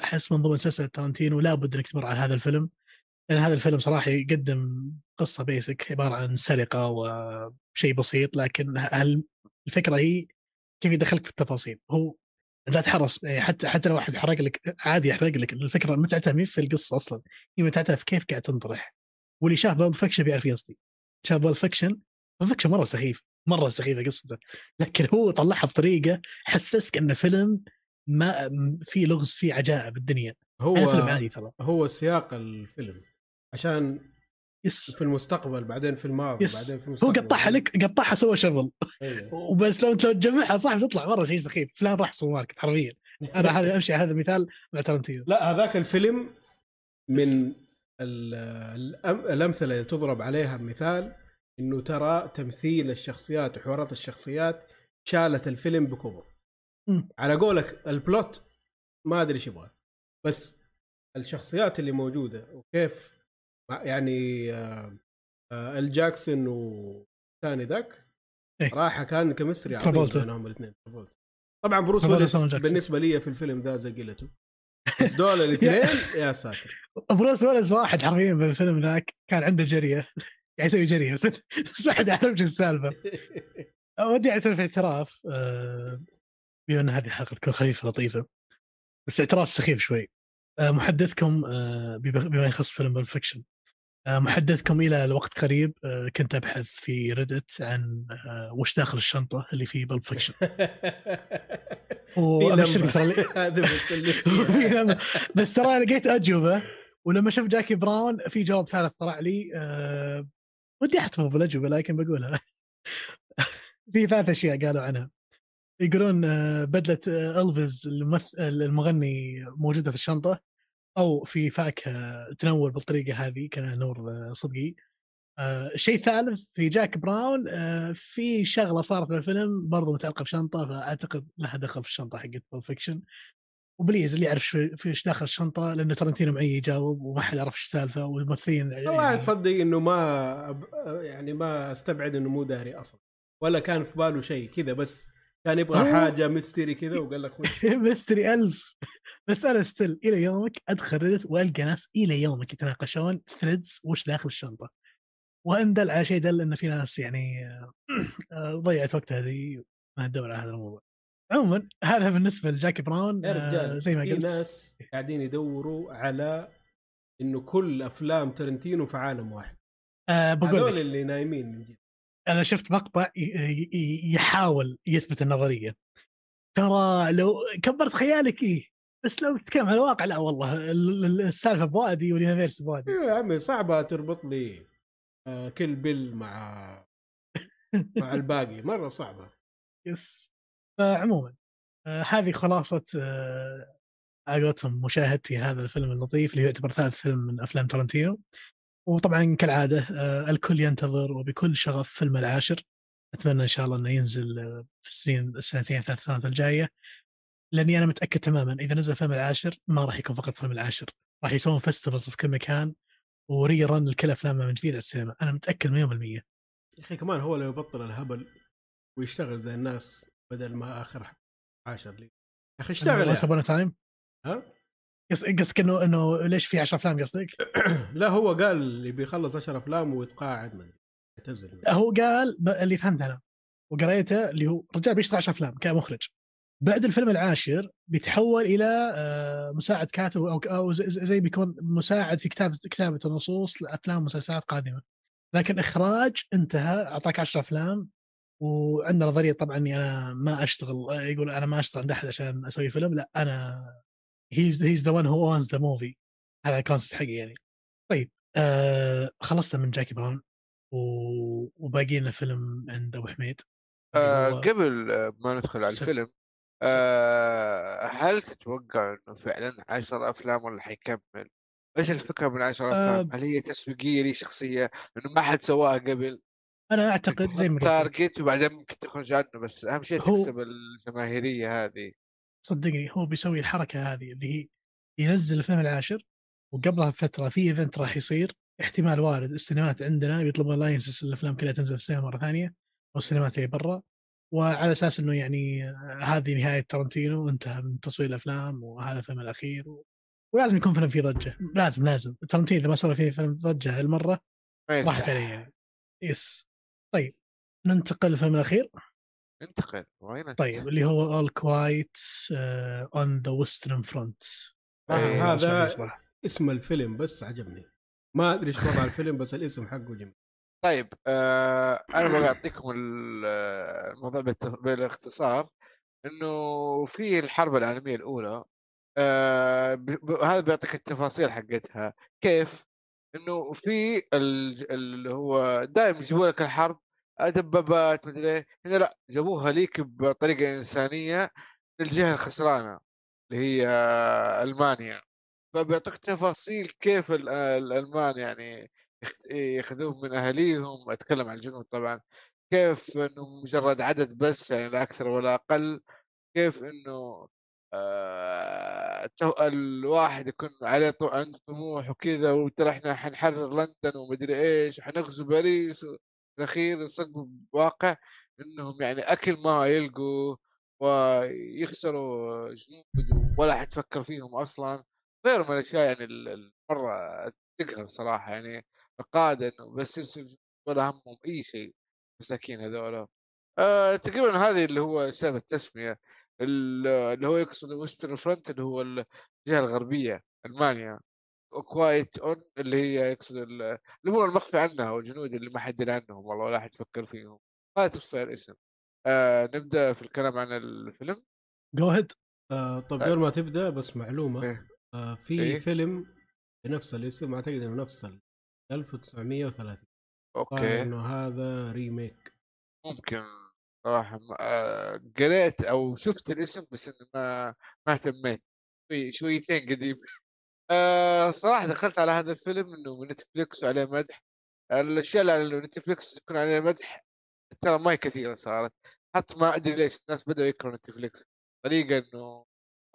أحس من ضمن سلسلة تارنتينو لابد إنك تمر على هذا الفيلم. لأن هذا الفيلم صراحة يقدم قصة basic عبارة عن سرقة وشيء بسيط لكن الفكرة هي كيف يدخلك في التفاصيل. هو لا تحرص يعني حتى حتى لو واحد حرق لك عادي يحرق لك. الفكرة متعتها مي في القصة أصلا. هي متعتها في كيف قاعد تنطرح. واللي شاف Pulp Fiction بيعرف قصدي شاف Pulp Fiction Pulp Fiction مرة سخيف مرة سخيفة قصته. لكن هو طلعها بطريقة حسسك انه فيلم ما في لغز فيه عجائب الدنيا. هو فيلم عادي ترى. هو سياق الفيلم. عشان yes. في المستقبل بعدين في الماضي yes. بعدين في المستقبل هو قطعها لك قطعها سوى شغل أيوه. وبس لو تجمعها صح بتطلع مرة شيء سخيف. فلان راح سوبر ماركت حرفيا أنا هذا أمشي هذا المثال مع تارنتينو لا هذاك الفيلم من الأمثلة اللي تضرب عليها مثال إنه ترى تمثيل الشخصيات وحوارات الشخصيات شالت الفيلم بكبر. على قولك ال plot ما أدري إيش يبغى. بس الشخصيات اللي موجودة وكيف يعني آه، آه، الجاكسون وثاني ذاك إيه؟ راحه كان كمستري عظيم بينهم الاثنين طبعا بروس ويلس بالنسبة لي في الفيلم ذا زقلته [LAUGHS] بس دول الاثنين يا ساتر. بروس ويلس واحد حرفيا بالفيلم ذاك كان عنده جرية. قاعد يسوي جرية بس [LAUGHS] بس ما حد يعرف إيش السالفة. [LAUGHS] ودي أعترف اعتراف آه، بما ان هذه الحلقة تكون خفيفة لطيفة بس اعتراف سخيف شوي. محدثكم بما يخص فيلم بلب فيكشن آه، محدثكم إلى الوقت قريب آه، كنت أبحث في Reddit عن آه، وش داخل الشنطة اللي [LAUGHS] في Pulp Fiction وأبشرك ترى [LAUGHS] [LAUGHS] بس ترى لقيت أجوبه ولما شفت جاكي براون في جواب ثالث طلع لي أه ودي أحتفظ بالأجوبة لكن بقولها. في ثلاث أشياء قالوا عنها. يقولون بدلة الفيز المغني موجودة في الشنطة أو في فاكهة تنور بالطريقة هذه كان نور آه، صدقي. آه شيء ثالث في جاك براون آه في شغلة صارت في الفيلم برضو متعلقة بشنطة فأعتقد لها دخل في الشنطة حقت بول فيكشن وبليز اللي يعرف في إيش داخل الشنطة لأن ترنتينو معي يجاوب وما حد يعرف إيش السالفة والممثلين والله يعني... تصدق إنه ما يعني ما أستبعد إنه مو داري أصلا. ولا كان في باله شيء كذا بس. كان يبغى حاجة mystery كذا وقال لك [LAUGHS] mystery ألف. بس أنا still إلى يومك أدخل Reddit وألقى ناس إلى يومك يتناقشون threads وش داخل الشنطة. وإن دل على شيء دل إن في ناس يعني [CLEARS THROAT] آه، ضيعت وقتها ذي ما تدور على هذا الموضوع. عموما هذا بالنسبة لجاكي براون يا رجال آه، زي ما قلت. في ناس قاعدين يدوروا على إنه كل أفلام ترنتينو في عالم واحد. أه بقول هذول اللي نايمين من جد. أنا شفت مقطع يحاول يثبت النظرية. ترى لو كبرت خيالك إيه؟ بس لو تتكلم عن الواقع لا والله السالفة بوادي وال universe بوادي. يا عمي صعبة تربط لي آه، كل بيل مع مع [LAUGHS] الباقي. مرة صعبة. yes. فعموما آه، هذه خلاصة آه، على مشاهدتي هذا الفيلم اللطيف اللي يعتبر ثالث فيلم من أفلام ترنتينو وطبعا كالعادة آه، الكل ينتظر وبكل شغف فيلم العاشر. أتمنى إن شاء الله إنه ينزل آه، في السنين السنتين ثلاث سنوات الجاية. لأني أنا متأكد تماما إذا نزل فيلم العاشر ما راح يكون فقط فيلم العاشر. راح يسوون festivals في كل مكان و rerun لكل أفلامه من جديد على السينما. أنا متأكد 100% يا أخي كمان هو لو يبطل الهبل ويشتغل زي الناس بدل ما آخر عاشر لي. يا أخي اشتغل. ابون تايم ها؟ قصدك انه إنه ليش في 10 أفلام قصدك؟ [COUGHS] لا هو قال يبي يخلص 10 أفلام ويتقاعد من يعتزل هو قال ب- اللي فهمت أنا وقريته اللي هو رجال بيشتغل 10 أفلام كمخرج. بعد الفيلم العاشر بيتحول إلى آه، مساعد كاتب أو أو زي بيكون مساعد في كتابه كتابة النصوص لأفلام ومسلسلات قادمة. لكن إخراج انتهى أعطاك 10 أفلام وعنده نظرية طبعا إني أنا ما أشتغل يقول أنا ما أشتغل عند أحد عشان أسوي فيلم لا أنا he's he's the one who owns the movie هذا ال concept حقي يعني طيب آه خلصت من جاكي براون و- وباقي لنا فيلم عند أبو حميد آه هو- قبل آه، ما ندخل على الفيلم سب- آه هل تتوقع إنه فعلا 10 أفلام ولا حيكمل؟ إيش الفكرة من 10 أفلام؟ آه، هل هي تسويقية لي شخصية إنه ما حد سواها قبل؟ أنا أعتقد زي ما قلت target وبعدين ممكن تخرج عنه بس أهم شيء هو- تكسب الجماهيرية هذه صدقني هو بيسوي الحركة هذه اللي هي ينزل الفيلم العاشر وقبلها بفترة في event راح يصير احتمال وارد السينمات عندنا بيطلبوا license الأفلام كلها تنزل في السينما مرة ثانية أو السينمات اللي برا وعلى أساس إنه يعني هذه نهاية تارنتينو وانتهى من تصوير الأفلام وهذا الفيلم الأخير و... ولازم يكون فيلم فيه ضجة لازم لازم. تارنتينو إذا ما سوى فيه فيلم ضجة هالمرة راحت. عليه يعني. yes طيب ننتقل للفيلم الأخير. انتقل وين طيب اللي هو All Quiet on the Western Front هذا اسم الفيلم بس عجبني. ما أدري إيش وضع الفيلم بس الاسم حقه جميل. طيب آه أنا ال- آه، الموضوع بالاختصار. إنه في الحرب العالمية الأولى آه هذا بيعطيك التفاصيل حقتها. كيف؟ إنه في ال- اللي هو دائما يجيبوا لك الحرب دبابات مدري إيه. هنا لأ جابوها ليك بطريقة إنسانية للجهة الخسرانة اللي هي ألمانيا. فبيعطيك تفاصيل كيف ال- الألمان يعني ياخذوهم من أهاليهم. أتكلم عن الجنود طبعا. كيف إنه مجرد عدد بس يعني لا أكثر ولا أقل. كيف إنه آه الواحد يكون عليه. عنده طموح وكذا وترى إحنا حنحرر لندن ومدري إيش وحنغزو باريس وفي الأخير ينصدموا بواقع إنهم يعني أكل ما يلقوا ويخسروا جنود ولا حتفكر فيهم أصلا. غير من الأشياء يعني ال- ال- مرة تقهر صراحة يعني القادة إنه بس يرسل ولا همهم أي شيء مساكين هذول. آه تقريبا هذه اللي هو سبب التسمية ال- اللي هو يقصد Western Front اللي هو الجهة الغربية ألمانيا. و Quiet on اللي هي يقصد ال- اللي هو المخفي عنها والجنود اللي ما حد يدري عنهم والله ولا حد يفكر فيهم. هذا تفصيل الاسم آه نبدأ في الكلام عن الفيلم. go ahead آه طب قبل ما تبدأ بس معلومة. إيه. آه في إيه؟ فيلم بنفس الاسم أعتقد إنه نفس ال 1930 okay. إنه هذا remake ممكن صراحة ما- آه، قريت أو شفت الاسم بس ما ما اهتميت. شوي شويتين قديم. آه صراحة دخلت على هذا الفيلم إنه من نتفليكس وعليه مدح. الأشياء اللي على نتفليكس يكون عليها مدح ترى ما هي كثيرة صارت. حتى ما أدري ليش الناس بدأوا يكرهوا نتفليكس. طريقة إنه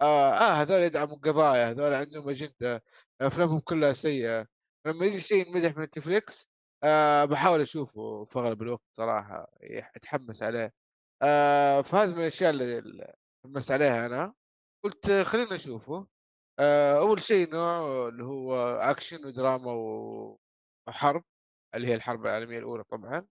آه, آه هذول يدعموا القضايا هذول عندهم أجندة أفلامهم كلها سيئة. لما يجي شيء ينمدح من نتفليكس آه بحاول أشوفه في أغلب الوقت صراحة أتحمس عليه. آه فهذا من الأشياء اللي أتحمس عليها أنا. قلت خلينا نشوفه. أول شيء نوع اللي هو اكشن ودراما وحرب اللي هي الحرب العالمية الأولى طبعا.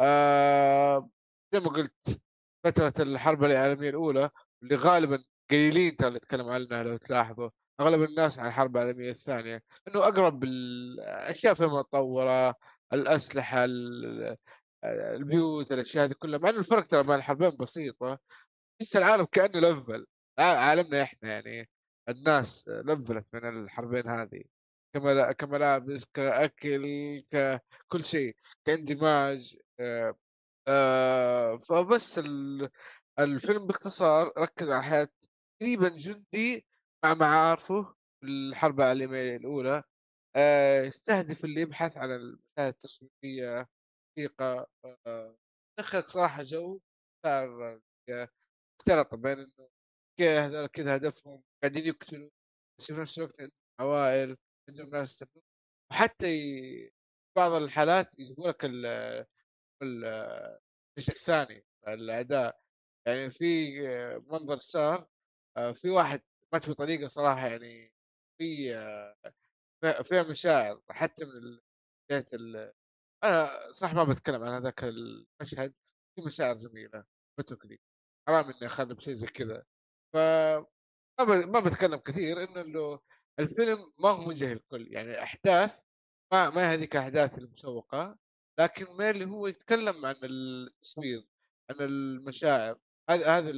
آه زي ما قلت فترة الحرب العالمية الأولى اللي غالبا قليلين ترى اللي يتكلم عنها لو تلاحظوا أغلب الناس عن الحرب العالمية الثانية إنه أقرب الأشياء فيها متطورة الأسلحة ال- البيوت الأشياء هذه كلها مع إنه الفرق ترى بين الحربين بسيطة بس العالم كأنه لفل عالمنا إحنا يعني الناس لفلت من الحربين هذه. كملا- كملابس كأكل ككل شيء كاندماج آه، آه، فبس ال- الفيلم باختصار ركز على حياة تقريبا جندي مع معارفه الحرب العالمية الأولى. آه، يستهدف اللي يبحث عن المشاهد التصويرية موسيقى آه، دخلت صراحة جو صار آه، اختلط بين انه كذا هدفهم قاعدين يقتلوا بس في نفس الوقت عندهم عوائل عندهم ناس يستخدمون وحتى ي... بعض الحالات يجيبوا لك ال ال- الجزء الثاني الاداء يعني في منظر صار آه، في واحد مات بطريقة صراحة يعني في آه، في- فيها مشاعر حتى من بداية ال... أنا صح ما بتكلم عن هذاك المشهد في مشاعر جميلة بتوكلي حرام إني أخرب شيء زي كذا. ف ما بتكلم كثير إنه ال- الفيلم ما هو موجه للكل يعني أحداث ما ما هذيك الاحداث المسوقة لكن ما اللي هو يتكلم عن التصوير عن المشاعر هذا هذا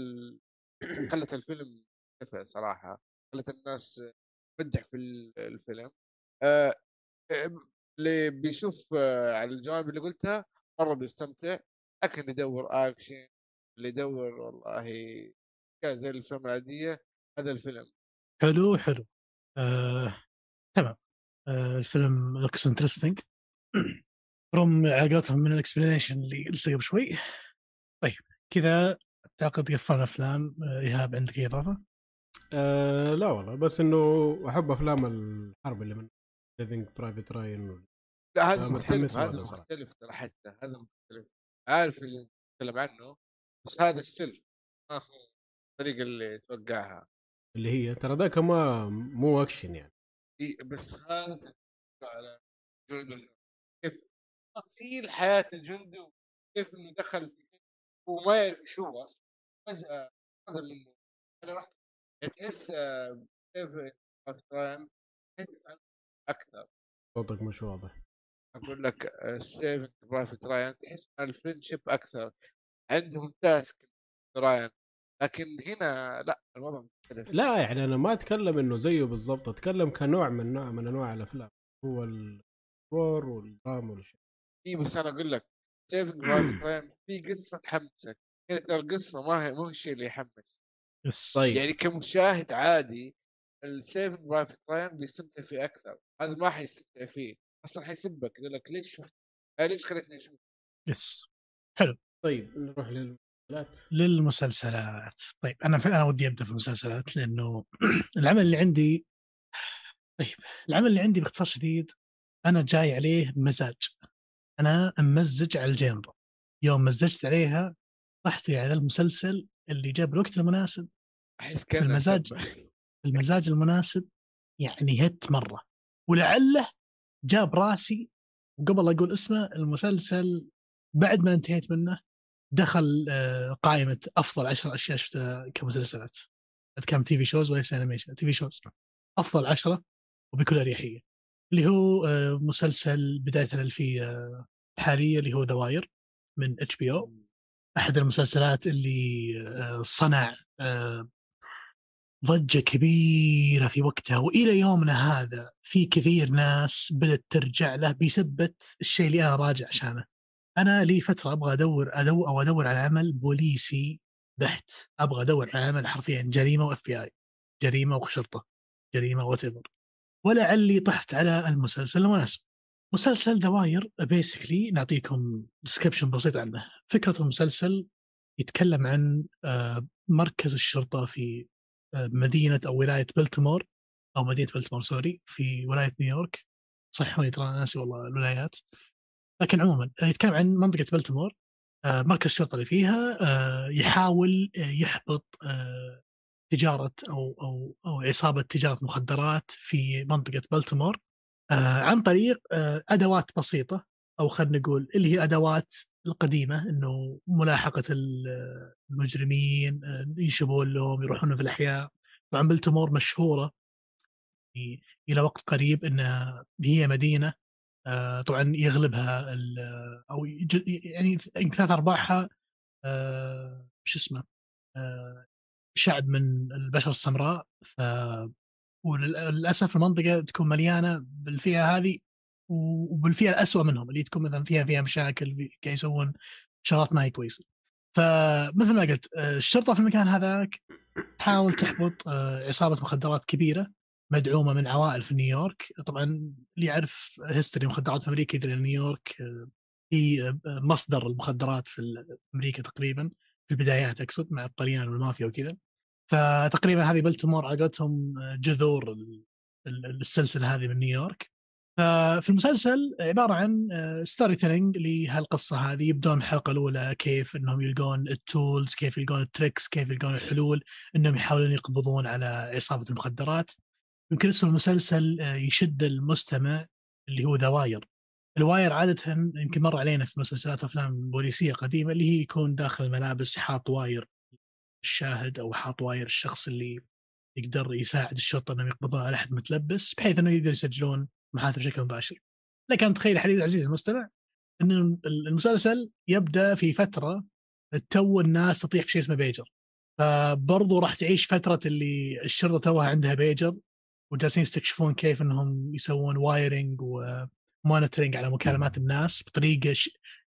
خلت الفيلم نفع صراحة خلت الناس تمدح في ال- الفيلم. آه، آه، اللي بيشوف آه، على الجوانب اللي قلتها مرة بيستمتع لكن يدور أكشن اللي يدور والله زي الافلام العادية هذا الفيلم. حلو حلو. آه، تمام. آه، الفيلم looks interesting [CLEARS THROAT] رغم علاقاتهم من ال explanation اللي قلت قبل شوي. طيب كذا اعتقد قفلنا أفلام آه، إيهاب عندك أي إضافة؟ آه لا والله بس إنه أحب أفلام الحرب اللي من Saving Private Ryan لا هذا أنا مختلف هذا. مختلف ترى حتى هذا مختلف. عارف اللي نتكلم عنه؟ بس هذا still ما هو الطريقة اللي توقعها. اللي هي ترى ذاك ما مو أكشن يعني. إي بس هذا على جندي. كيف تفاصيل حياة الجندي وكيف إنه دخل في وما يعرف شو هو أصلا. فجأة هذا منه أنا رحت تحس آه، كيف أكثر. صوتك مش واضح. أقول لك سيفينج برايفت رايان تحس إن ال friendship أكثر. عندهم task رايان لكن هنا لا الوضع مختلف. لا يعني أنا ما أتكلم إنه زيه بالضبط أتكلم كنوع من نوع من أنواع الأفلام هو ال core والدراما والشيء اي بس أنا أقول لك برايفت رايان [CLEARS THROAT] في قصة تحمسك. هنا ترى القصة ما هي مو الشيء اللي يحمس. yes. طيب. يعني كمشاهد عادي السيفينج برايفت رايان بيستمتع فيه أكثر. هذا ما حيستمتع فيه. أصلا حيسبك يقول لك ليش شفت؟ آه، ليش خليتني أشوف؟ yes. طيب نروح للمسلسلات؟ للمسلسلات. طيب أنا أنا ودي أبدأ في المسلسلات لأنه [CLEARS THROAT] العمل اللي عندي طيب العمل اللي عندي باختصار شديد أنا جاي عليه بمزاج أنا ممزج على ال genre يوم مزجت عليها رحت على المسلسل اللي جاب الوقت المناسب. أحس في كان المزاج. المزاج المناسب يعني hit مرة. ولعله جاب راسي قبل لا أقول اسمه المسلسل بعد ما انتهيت منه دخل آه، قائمة أفضل عشر أشياء شفتها كمسلسلات. كان TV shows وليس animation TV shows أفضل عشرة وبكل أريحية. اللي هو آه، مسلسل بداية الألفية الحاليه اللي هو ذا واير من HBO أحد المسلسلات اللي آه، صنع ضجة كبيرة في وقتها. وإلى يومنا هذا في كثير ناس بدأت ترجع له بسبة الشيء اللي أنا راجع عشانه. أنا لي فترة أبغى أدور ادور أو أدور على عمل بوليسي بحت، أبغى أدور على عمل حرفيا جريمة و FBI، جريمة وشرطه، جريمة what ولعلي طحت على المسلسل المناسب. مسلسل ذا واير basically نعطيكم description بسيط عنه. فكرة المسلسل يتكلم عن آه، مركز الشرطة في آه، مدينة أو ولاية بلتمور أو مدينة بلتمور sorry في ولاية نيويورك. صحوني ترى ناسي والله الولايات. لكن عموما آه، يتكلم عن منطقة بلتمور آه، مركز الشرطه اللي فيها آه، يحاول يحبط تجارة أو أو أو عصابة تجارة مخدرات في منطقة بلتمور عن طريق أدوات بسيطة أو خلينا نقول اللي هي أدوات القديمة إنه ملاحقة ال- المجرمين ينشبون لهم يروحون في الأحياء. طبعا بلتمور مشهورة إلى وقت قريب إنها هي مدينة آه، طبعا يغلبها أو يعني ثلاث أرباعها آه، شو اسمه آه، شعب من البشر السمراء ف وللأسف المنطقة تكون مليانة بالفئة هذه وبالفئة الأسوأ منهم اللي تكون مثلا فيها فيها مشاكل قاعد يسوون شغلات ما هي كويسة. فمثل ما قلت الشرطة في المكان هذاك تحاول تحبط عصابة مخدرات كبيرة مدعومة من عوائل في نيويورك، طبعا اللي يعرف history مخدرات في أمريكا يدري ان نيويورك آه، هي آه، مصدر المخدرات في أمريكا تقريبا في البدايات أقصد مع الطليان والمافيا وكذا. فتقريبا هذه بلتمور عقدتهم جذور ال- ال- السلسلة هذه من نيويورك. ففي المسلسل عبارة عن storytelling لهالقصة هذه. يبدون الحلقة الأولى كيف إنهم يلقون ال tools كيف يلقون ال tricks كيف يلقون الحلول إنهم يحاولون يقبضون على عصابة المخدرات. يمكن اسم المسلسل آه، يشد المستمع اللي هو ذا واير ال wire عادة يمكن مر علينا في مسلسلات أفلام بوليسية قديمة اللي هي يكون داخل الملابس حاط wire الشاهد أو حاط wire الشخص اللي يقدر يساعد الشرطة إنهم يقبضون على أحد متلبس بحيث إنه يقدروا يسجلون محادثه بشكل مباشر. لكن تخيل حديث عزيزي المستمع إن المسلسل يبدأ في فترة تو الناس تطيح في شيء اسمه بيجر. فبرضو راح تعيش فترة اللي الشرطة توها عندها بيجر وجالسين يستكشفون كيف إنهم يسوون wiring و monitoring على مكالمات الناس بطريقة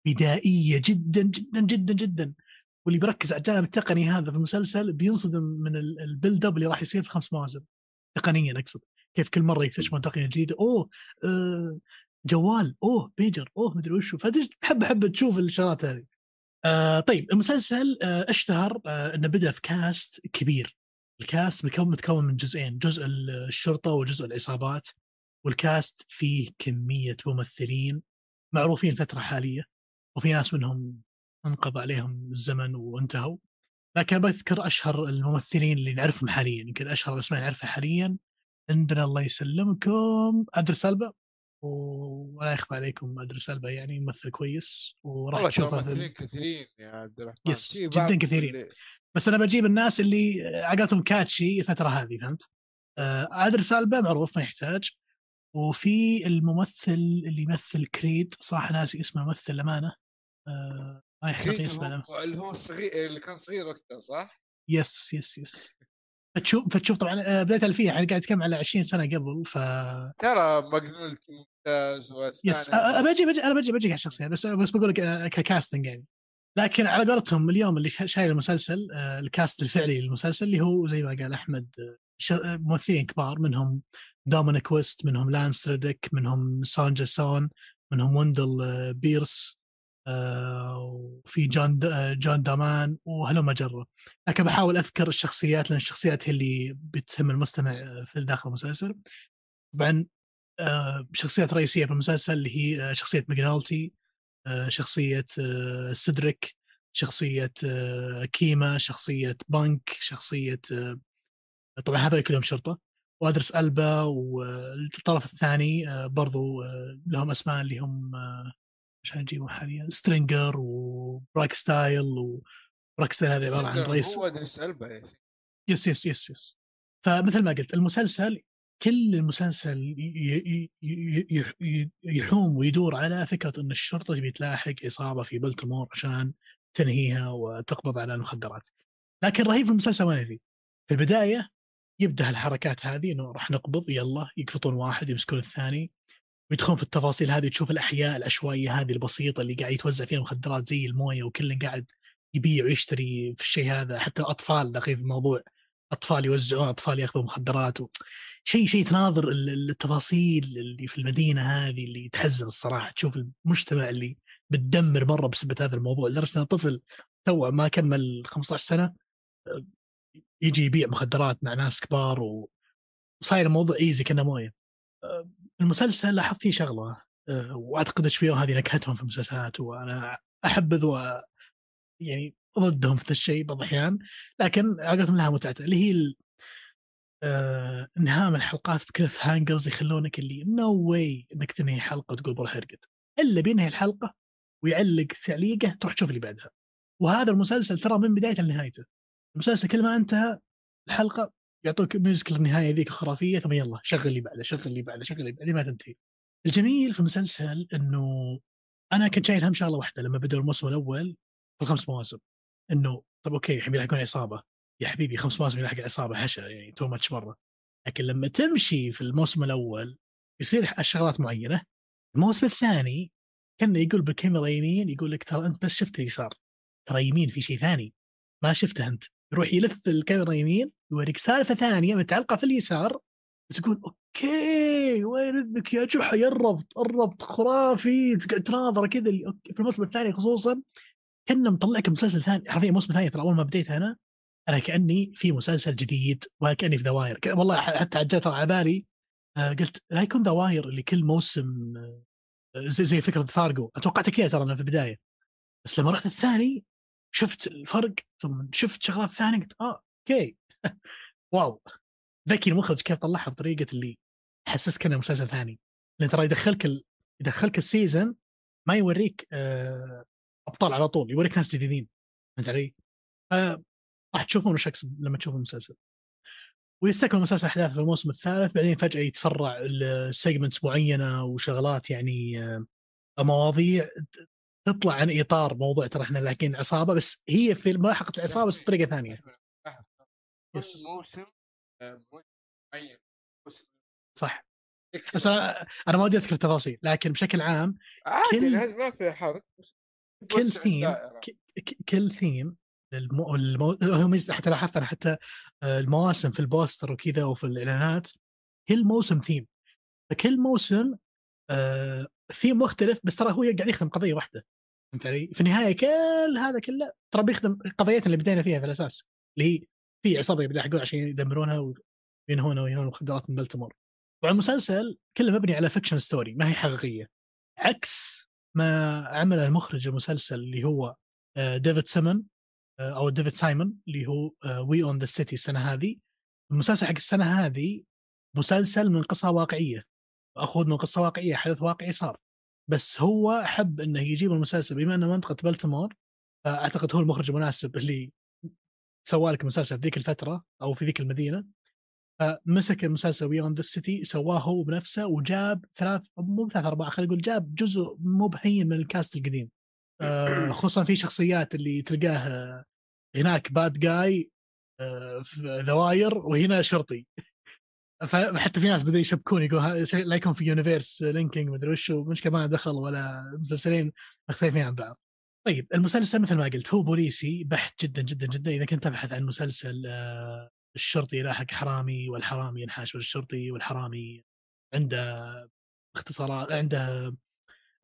بدائية جدا جدا جدا جدا. واللي بيركز على الجانب التقني هذا في المسلسل بينصدم من ال build up اللي راح يصير في خمس مواسم. تقنيا أقصد. كيف كل مرة يكتشفون تقنية جديدة. أوه آه جوال. أوه بيجر. أوه مدري وشو فحب حب تشوف الشغلات هذه. آه طيب المسلسل آه أشتهر آه إنه بدأ في cast كبير. الكاست مكون متكون من جزئين جزء الشرطة وجزء العصابات والكاست فيه كمية ممثلين معروفين الفترة الحالية وفي ناس منهم انقضى عليهم الزمن وانتهوا. لكن بذكر أشهر الممثلين اللي نعرفهم حاليا يمكن أشهر الأسماء اللي نعرفها حاليا. عندنا الله يسلمكم ادرس ألبا. ولا يخفى عليكم ادرس ألبا يعني ممثل كويس وراح تشوفه ممثلين كثيرين يا عبد الرحمن. يس جدا كثيرين. بس أنا بجيب الناس اللي عقلتهم كاتشي الفترة هذه فهمت؟ آه، ادرس البا معروف ما يحتاج. وفي الممثل اللي يمثل كريد صراحة ناسي اسمه ممثل أمانة. آه ما يحتاج اسمه. اللي هو الصغير اللي كان صغير وقتها صح؟ يس يس يس. فتشوف فتشوف طبعا آه، بداية الفيه يعني قاعد اتكلم على 20 سنة قبل ف ترى ماجنولت ممتاز يس. بجي بجي أنا بجي بجي على الشخصية بس بس بقول لك آه، ككاستنج يعني. لكن على قولتهم اليوم اللي شايل المسلسل آه، ال cast الفعلي للمسلسل اللي هو زي ما قال أحمد ممثلين كبار منهم دومينيك ويست منهم لانس ريدك منهم سونيا سون منهم وندل بيرس وفي جون جون دومان وهلم جرا لكن بحاول أذكر الشخصيات لأن الشخصيات هي اللي بتهم المستمع في داخل المسلسل. طبعا شخصيات رئيسية في المسلسل اللي هي شخصية ماكنولتي شخصية سيدريك شخصية كيما شخصية بنك شخصية طبعا هذول كلهم شرطة. وادريس ألبا والطرف الثاني برضو لهم أسماء اللي هم عشان اجيبه حاليا؟ سترينجر وباركسديل وباركسديل هذا عبارة عن رئيس هو أدريس ألبا yes yes yes yes. فمثل ما قلت المسلسل كل المسلسل يحوم ويدور على فكرة إن الشرطة تبي تلاحق عصابه في بلتمور عشان تنهيها وتقبض على المخدرات. لكن رهيب المسلسل وين في؟ في البداية يبدأ الحركات هذه إنه راح نقبض يلا يقفطون واحد يمسكون الثاني ويدخلون في التفاصيل هذه تشوف الأحياء العشوائيه هذه البسيطة اللي قاعد يتوزع فيها المخدرات زي الموية وكل قاعد يبيع ويشتري في الشيء هذا حتى أطفال داخلين في الموضوع أطفال يوزعون أطفال يأخذون مخدرات و... شيء شيء تناظر التفاصيل اللي في المدينة هذه اللي تحزن الصراحة تشوف المجتمع اللي متدمر مره بسبب هذا الموضوع لدرجة إن طفل تو ما كمل 15 سنة يجي يبيع مخدرات مع ناس كبار. وصاير الموضوع إيزي كأنه موية المسلسل لاحظت فيه شغلة آه، وأعتقد أو هذه نكهتهم في المسلسلات وأنا أحبذ و يعني ضدهم في الشيء بعض الأحيان لكن علاقتهم لها متعه اللي هي. آه... الحلقات ب cliffhangers يخلونك اللي نو no واي إنك تنهي حلقة وتقول بروح ارقد إلا بينهي الحلقة ويعلق تعليقه تروح تشوف اللي بعدها. وهذا المسلسل ترى من بدايته لنهايته. المسلسل كل ما انتهى الحلقة يعطوك music النهايه ذيك الخرافية ثم يلا شغل اللي بعده شغل اللي بعده شغل اللي بعده ما تنتهي. الجميل في المسلسل إنه أنا كنت شايل هم شغلة واحدة لما بدأ الموسم الأول في الخمس مواسم. إنه طب okay الحين بيلحقون عصابة. يا حبيبي خمس مواسم يلحق عصابة حشا يعني too much مرة. لكن لما تمشي في الموسم الأول يصير شغلات معينة. الموسم الثاني كان يقول بالكاميرا يمين يقول لك ترى أنت بس شفت اليسار ترى يمين في شيء ثاني. ما شفته أنت. يروح يلف الكاميرا يمين يوريك سالفة ثانية متعلقة في اليسار وتقول okay وين إذنك يا جحا؟ يا الربط الربط خرافي. تقعد تناظر كذا في الموسم الثاني خصوصا كأنه مطلعك مسلسل ثاني حرفيا الموسم الثاني ترى اول ما بديت أنا. أنا كأني في مسلسل جديد وكأني في The Wire والله حتى جت على بالي آه، قلت لا يكون The Wire اللي كل موسم آه، زي زي فكرة فارجو اتوقعت كذا ترى أنا في البداية. بس لما رحت الثاني شفت الفرق ثم شفت شغلات ثانية قلت آه okay. [LAUGHS] wow. ذكي المخرج كيف طلعها بطريقة اللي حسسك إنه مسلسل ثاني. لأن ترى يدخلك ال... يدخلك ال season ما يوريك آه أبطال على طول يوريك ناس جديدين. فهمت علي؟ راح تشوفون أقصد لما تشوفون المسلسل. ويستكمل المسلسل احداث في الموسم الثالث بعدين فجأة يتفرع ل segments معينة وشغلات يعني آه مواضيع تطلع عن إطار موضوع ترى إحنا لاقين عصابه بس هي في ملاحقه العصابة بس بطريقة ثانية. yes. موسم آه، معين صح. بس أنا أنا ما ودي أذكر التفاصيل لكن بشكل عام عادي كل... ما في حرج كل ثيم كل ثيم المو... المو... حتى لاحظت حتى آه، المواسم في ال poster وكذا وفي الإعلانات كل موسم ثيم فكل موسم آه ثيم مختلف بس ترى هو قاعد يخدم قضية واحدة فهمت علي؟ في النهاية كل هذا كله ترى بيخدم قضيتنا اللي بدينا فيها في الأساس اللي هي في عصابة يلحقون عشان يدمرونها وينهونها وينهون مخدرات من بلتمور. طبعا المسلسل كله مبني على fiction story ما هي حقيقية. عكس ما عمل المخرج المسلسل اللي هو ديفيد آه، أو ديفيد سايمون اللي هو We Own This City السنة هذه. المسلسل حق السنة هذه مسلسل من قصة واقعية مأخوذ من قصة واقعية حدث واقعي صار. بس هو حب إنه يجيب المسلسل بما إنه منطقة بلتمور فأعتقد هو المخرج المناسب اللي سوى لك مسلسل في ذيك الفترة أو في ذيك المدينة. فمسك المسلسل We Own This City سواه هو بنفسه وجاب ثلاث مو ثلاث ارباع خلينا نقول جاب جزء مو بهين من ال cast القديم. آه، خصوصا في شخصيات اللي تلقاه هناك bad guy آه، The Wire وهنا شرطي فحتى في ناس بدأوا يشبكون يقول لا يكون في universe linking مدري وش مشكله ما دخل ولا مسلسلين مختلفين عن بعض. طيب المسلسل مثل ما قلت هو بوليسي بحت جدا جدا جدا إذا كنت تبحث عن مسلسل آه، الشرطي يلاحق حرامي والحرامي ينحاش الشرطي والحرامي عنده اختصارات عنده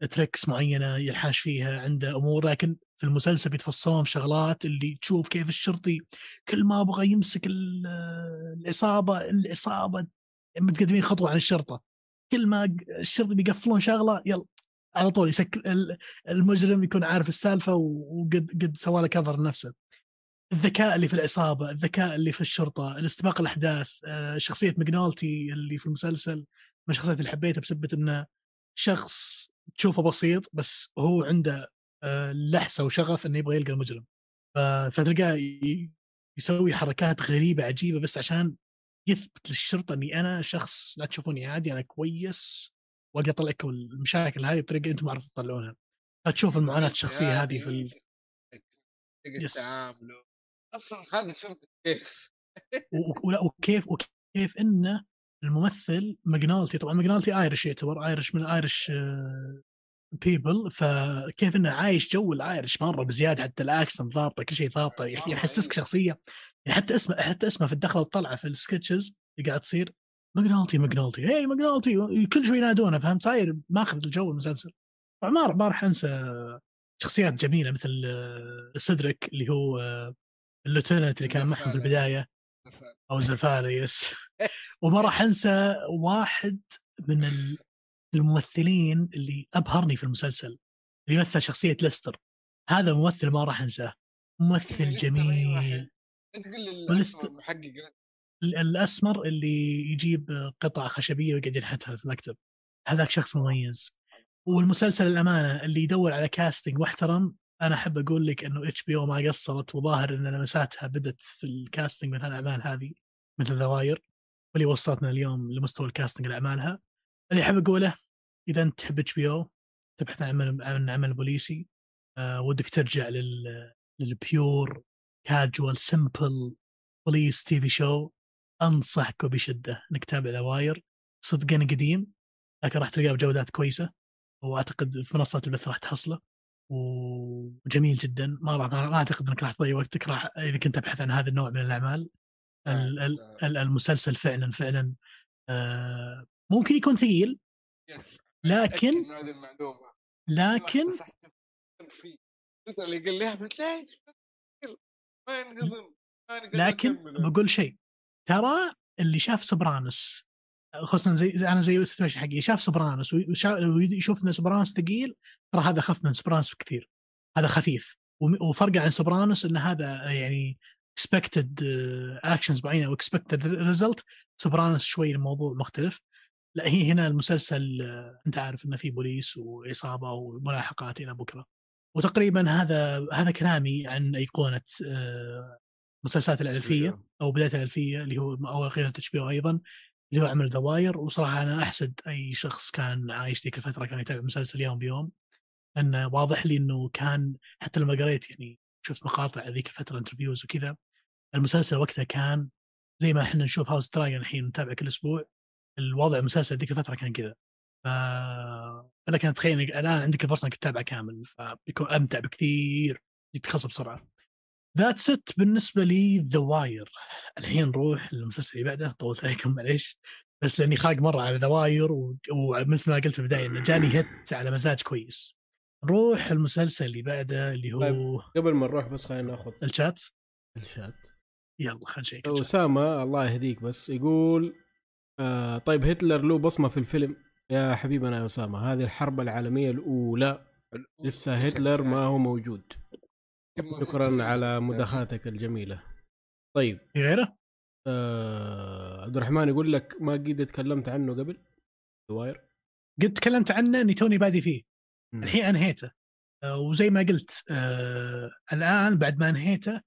تريكس معينة ينحاش فيها عنده أمور لكن في المسلسل بيتفصلون في شغلات اللي تشوف كيف الشرطي كل ما بغى يمسك العصابه العصابه متقدمين خطوة عن الشرطة. كل ما الشرطي بيقفلون شغلة يلا على طول يسك المجرم يكون عارف السالفة وقد قد سوى له كفر لنفسه الذكاء اللي في العصابه الذكاء اللي في الشرطة الاستباق الأحداث آه، شخصية ماجنولتي اللي في المسلسل من الشخصيات اللي حبيتها بسبه إنه شخص تشوفه بسيط بس هو عنده آه، لحسة وشغف إنه يبغى يلقى المجرم. فتلقاه يسوي حركات غريبة عجيبة بس عشان يثبت للشرطة إني أنا شخص لا تشوفوني عادي أنا كويس وأقدر أطلع لكم المشاكل هذه بطريقة أنتم ما عرفتوا تطلعونها. فتشوف المعاناة الشخصية هذه في ال... تعامله. أصلا هذا شرطي كيف؟ ولا وكيف وكيف إنه الممثل ماكنالتي طبعا ماكنالتي Irish يعتبر Irish من Irish people فكيف إنه عايش جو ال Irish مرة بزيادة حتى ال accent ضابطة كل شيء ضابطة يحسسك شخصية. يعني حتى اسمه حتى اسمه في الدخلة والطلعه في ال sketches اللي قاعد تصير ماكنالتي ماكنالتي hey ماكنالتي كل شوي ينادونه فهمت؟ صاير ماخذ الجو المسلسل. طبعا ما ما راح أنسى شخصيات جميلة مثل سيدريك اللي هو ال lieutenant اللي كان معهم في البداية. أو زفاله yes. [LAUGHS] وما راح أنسى واحد من الممثلين اللي أبهرني في المسلسل اللي يمثل شخصية ليستر. هذا ممثل ما راح أنساه. ممثل جميل. تقول محقق. الأسمر اللي يجيب قطع خشبية ويقعد ينحتها في المكتب. هذاك شخص مميز. والمسلسل الأمانة اللي يدور على casting محترم أنا أحب أقول لك إنه HBO ما قصرت وظاهر إن لمساتها بدت في ال casting من الاعمال هذه مثل The Wire واللي وصلتنا اليوم لمستوى ال casting لأعمالها. اللي أحب أقوله إذا أنت تحب HBO تبحث عن عمل عمل بوليسي أه ودك ترجع لل لل pure casual simple police TV show انصحك وبشده إنك تتابع The Wire صدقني قديم لكن راح تلقاه بجودات كويسة وأعتقد في منصات البث راح تحصله. وجميل جدا. ما راح ما أعتقد إنك راح تضيع وقتك راح إذا كنت تبحث عن هذا النوع من الأعمال. المسلسل فعلا فعلا آه، ممكن يكون ثقيل. لكن لكن اللي قال لي أحمد لكن بقول شيء ترى اللي شاف Sopranos خصوصا زي, زي أنا زي يوسف ماشي حقي شاف Sopranos ويشوف إن Sopranos ثقيل ترى هذا أخف من Sopranos بكثير. هذا خفيف. وم- وفرق عن Sopranos إن هذا يعني expected actions معينه و expected result Sopranos شوي الموضوع مختلف. لا هي هنا المسلسل آه، أنت عارف إنه في بوليس وعصابه وملاحقات إلى بكرة. وتقريبا هذا هذا كلامي عن أيقونة آه، المسلسلات الألفية أو بداية الألفية اللي هو أو أخيرا اتش أيضا. اللي هو عمل The Wire وصراحة أنا أحسد أي شخص كان عايش ذيك الفترة كان يتابع مسلسل يوم بيوم. لأنه واضح لي إنه كان حتى لما قريت يعني شفت مقاطع ذيك الفترة interviews وكذا المسلسل وقتها كان زي ما إحنا نشوف House Dragon الحين نتابع كل أسبوع الوضع المسلسل ذيك الفترة كان كذا. ف لكن أتخيل الآن عندك الفرصة إنك تتابع كامل فبيكون أمتع بكثير يتخلص بسرعة. that's it بالنسبة لي The Wire الحين نروح للمسلسل اللي بعده طولت عليكم معليش. بس لأني خاق مرة على The Wire ومثل ما قلت في البداية إنه جاني hit على مزاج كويس. نروح المسلسل اللي بعده اللي هو طيب. قبل ما نروح بس خلينا ناخذ الشات. الشات. يلا خلينا نشيك. أسامة الله يهديك بس يقول آه طيب هتلر له بصمة في الفيلم؟ يا حبيبنا يا أسامة هذه الحرب العالمية الأولى. لسه هتلر ما هو موجود. شكرا على مداخلتك الجميلة. طيب. في غيره؟ آه عبد الرحمن يقول لك ما قد تكلمت عنه قبل؟ The Wire قد تكلمت عنه إني توني بادي فيه. مم. الحين انهيته آه، وزي ما قلت آه الآن بعد ما انهيته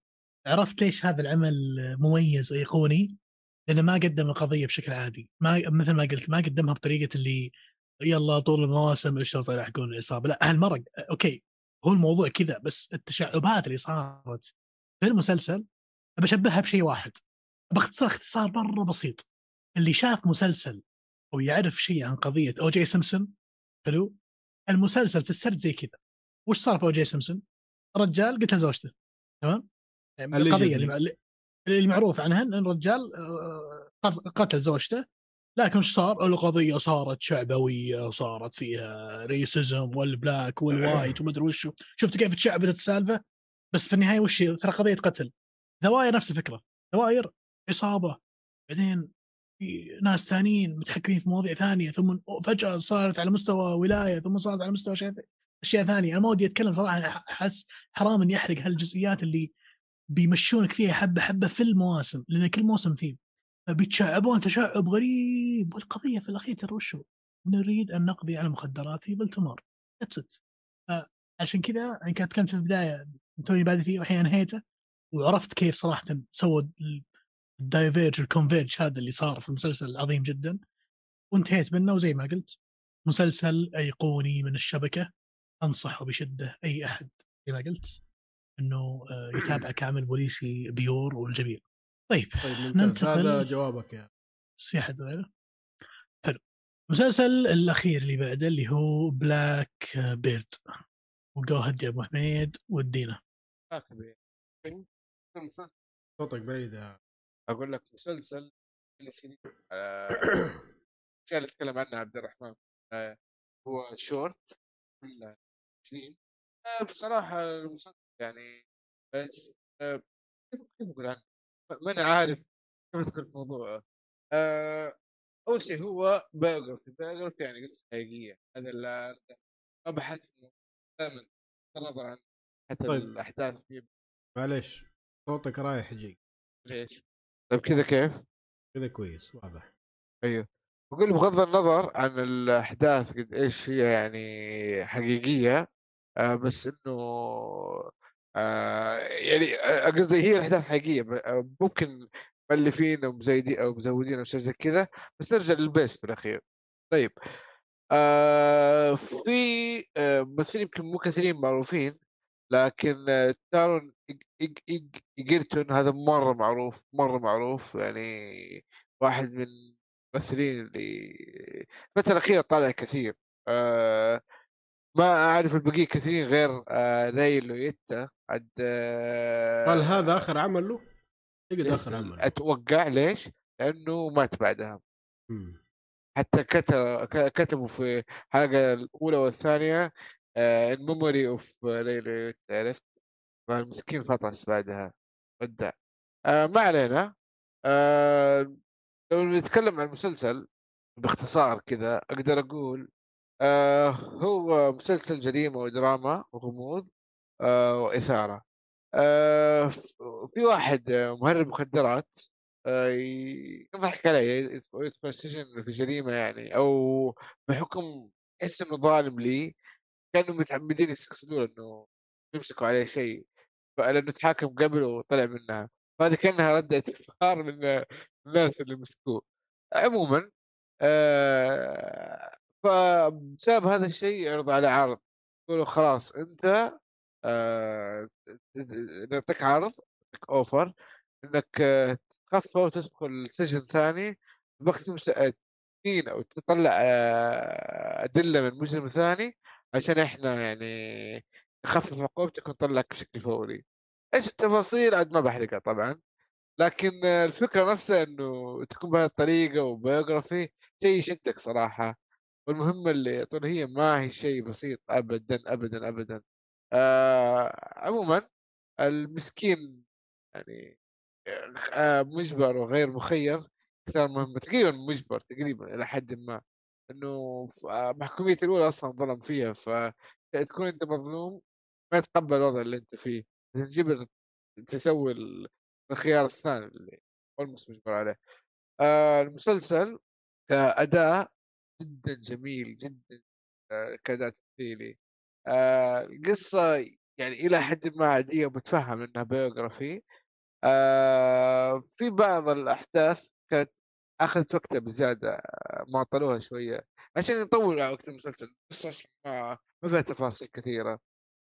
عرفت ليش هذا العمل مميز ايقوني لأنه ما قدم القضية بشكل عادي. ما مثل ما قلت ما قدمها بطريقة اللي يلا طول المواسم الشرطه يلحقون العصابه لا هالمره okay. هو الموضوع كذا بس التشعبات اللي صارت في المسلسل بشبهها بشيء واحد. باختصار اختصار مرة بسيط. اللي شاف مسلسل أو يعرف شيء عن قضية O.J. Simpson حلو؟ المسلسل في السرد زي كذا. وش صار في O.J. Simpson؟ رجال قتل زوجته تمام؟ القضية اللي, اللي- معروف عنها إن الرجال آه، قتل زوجته لكن وش صار؟ القضية صارت شعبوية وصارت فيها racism وال black وال white ومدري وشو. شفت كيف تشعبت السالفة؟ بس في النهاية وش؟ ترى قضية قتل. ذواير نفس الفكرة. ذواير عصابة. بعدين في ناس ثانيين متحكمين في مواضيع ثانية ثم فجأة صارت على مستوى ولاية ثم صارت على مستوى شيء أشياء ثانية. أنا ما ودي أتكلم صراحة أحس حرام إني أحرق هالجزئيات اللي بيمشونك فيها حبة حبة في المواسم لأن كل موسم ثيم فبيتشعبون تشعب غريب والقضية في الأخير ترى وشو؟ نريد أن نقضي على المخدرات في بلتمور. عشان كذا أنا كنت تكلمت في البداية توني بادئ فيه والحين انهيته وعرفت كيف صراحة سووا ال diverge ال converge هذا اللي صار في المسلسل العظيم جدا. وانتهيت منه وزي ما قلت مسلسل أيقوني من الشبكة. أنصحه بشدة أي أحد زي ما قلت إنه آه، يتابع كامل بوليسي pure والجميل طيب طيب ننتقل- هذا جوابك يا في احد غيره حلو. المسلسل الأخير اللي بعده اللي هو Black Bird و go ahead يا أبو حميد ودينا. فيلم مسلسل. صوتك بعيد يا أقول لك مسلسل من السنين آه، اللي تكلم عنها عبد الرحمن. آه، هو شورت من سنين. آه، بصراحة المسلسل يعني بس آه، كيف كيف أقول عنه؟ ما- ماني عارف كيف اذكر الموضوع آه، أول شيء هو biography biography يعني قصة حقيقية هذا اللي ما بحث دائما نظرا عن حتى طيب. الأحداث فيه معليش صوتك رايح يجيك ليش؟ طيب كذا كيف؟ كذا كويس واضح أيوه بقول بغض النظر عن الأحداث قد إيش هي يعني حقيقية آه بس إنه يعني آه، قصدي هي الاحداث حقيقيه آه، ممكن مؤلفين أو مزايدين أو مزودين أو شيء زي كذا بس نرجع للبيس في الأخير. طيب آه في آه ممثلين يمكن مو كثيرين معروفين لكن آه، تارون إيجرتون هذا مرة معروف مرة معروف يعني واحد من الممثلين اللي الفترة الأخيرة طالع كثير. آه ما أعرف البقية كثيرين غير آه Ray Liotta عد هل هذا آخر عمل له؟ اعتقد؟ آخر عمل أتوقع ليش؟ لأنه مات بعدها مم. حتى كتب كتبوا في الحلقة الأولى والثانية in memory of Liotta عرفت؟ فالمسكين فطس بعدها ودع آه ما علينا آه لو نتكلم عن المسلسل باختصار كذا أقدر أقول آه هو مسلسل جريمة ودراما وغموض وإثارة. آه في واحد مهرب مخدرات آه يضحك عليه؟ يدخل السجن في جريمة يعني أو بحكم إنه ظالم لي كانوا متعمدين يستقصدون إنه يمسكوا عليه شيء لأنه تحاكم قبل وطلع منها. فهذه كأنها ردة [LAUGHS] افخار من الناس اللي مسكوه. عموما آه فبسبب هذا الشيء يعرض على عرض يقولوا خلاص أنت آه نعطيك عرض offer إنك تخفى وتدخل سجن ثاني بوقت سنين أو تطلع آه أدلة من مجرم ثاني عشان إحنا يعني نخفف عقوبتك ونطلعك بشكل فوري. إيش التفاصيل؟ عاد ما بحرقها طبعا. لكن الفكرة نفسها إنه تكون بهذه الطريقة وبيوغرافي شيء يشدك صراحة. والمهمة اللي طول هي ما هي شيء بسيط ابدا ابدا ابدا. آه عموما المسكين يعني آه مجبر وغير مخير اختار مهمه تقريبا مجبر تقريبا إلى حد ما إنه آه، محكومية الأولى أصلا ظلم فيها فتكون أنت مظلوم ما يتقبل الوضع اللي أنت فيه. تجبر تسوي الخيار الثاني اللي اولموست مجبر عليه. آه المسلسل كأداء جدا جميل جدا آه كأداء تمثيلي. آه القصة يعني إلى حد ما عادية وبتفهم إنها بيوغرافي آه في بعض الأحداث كانت أخذت وقتها بزيادة ما طلوها شوية عشان يطول وقت المسلسل بس ما ما فيها تفاصيل كثيرة.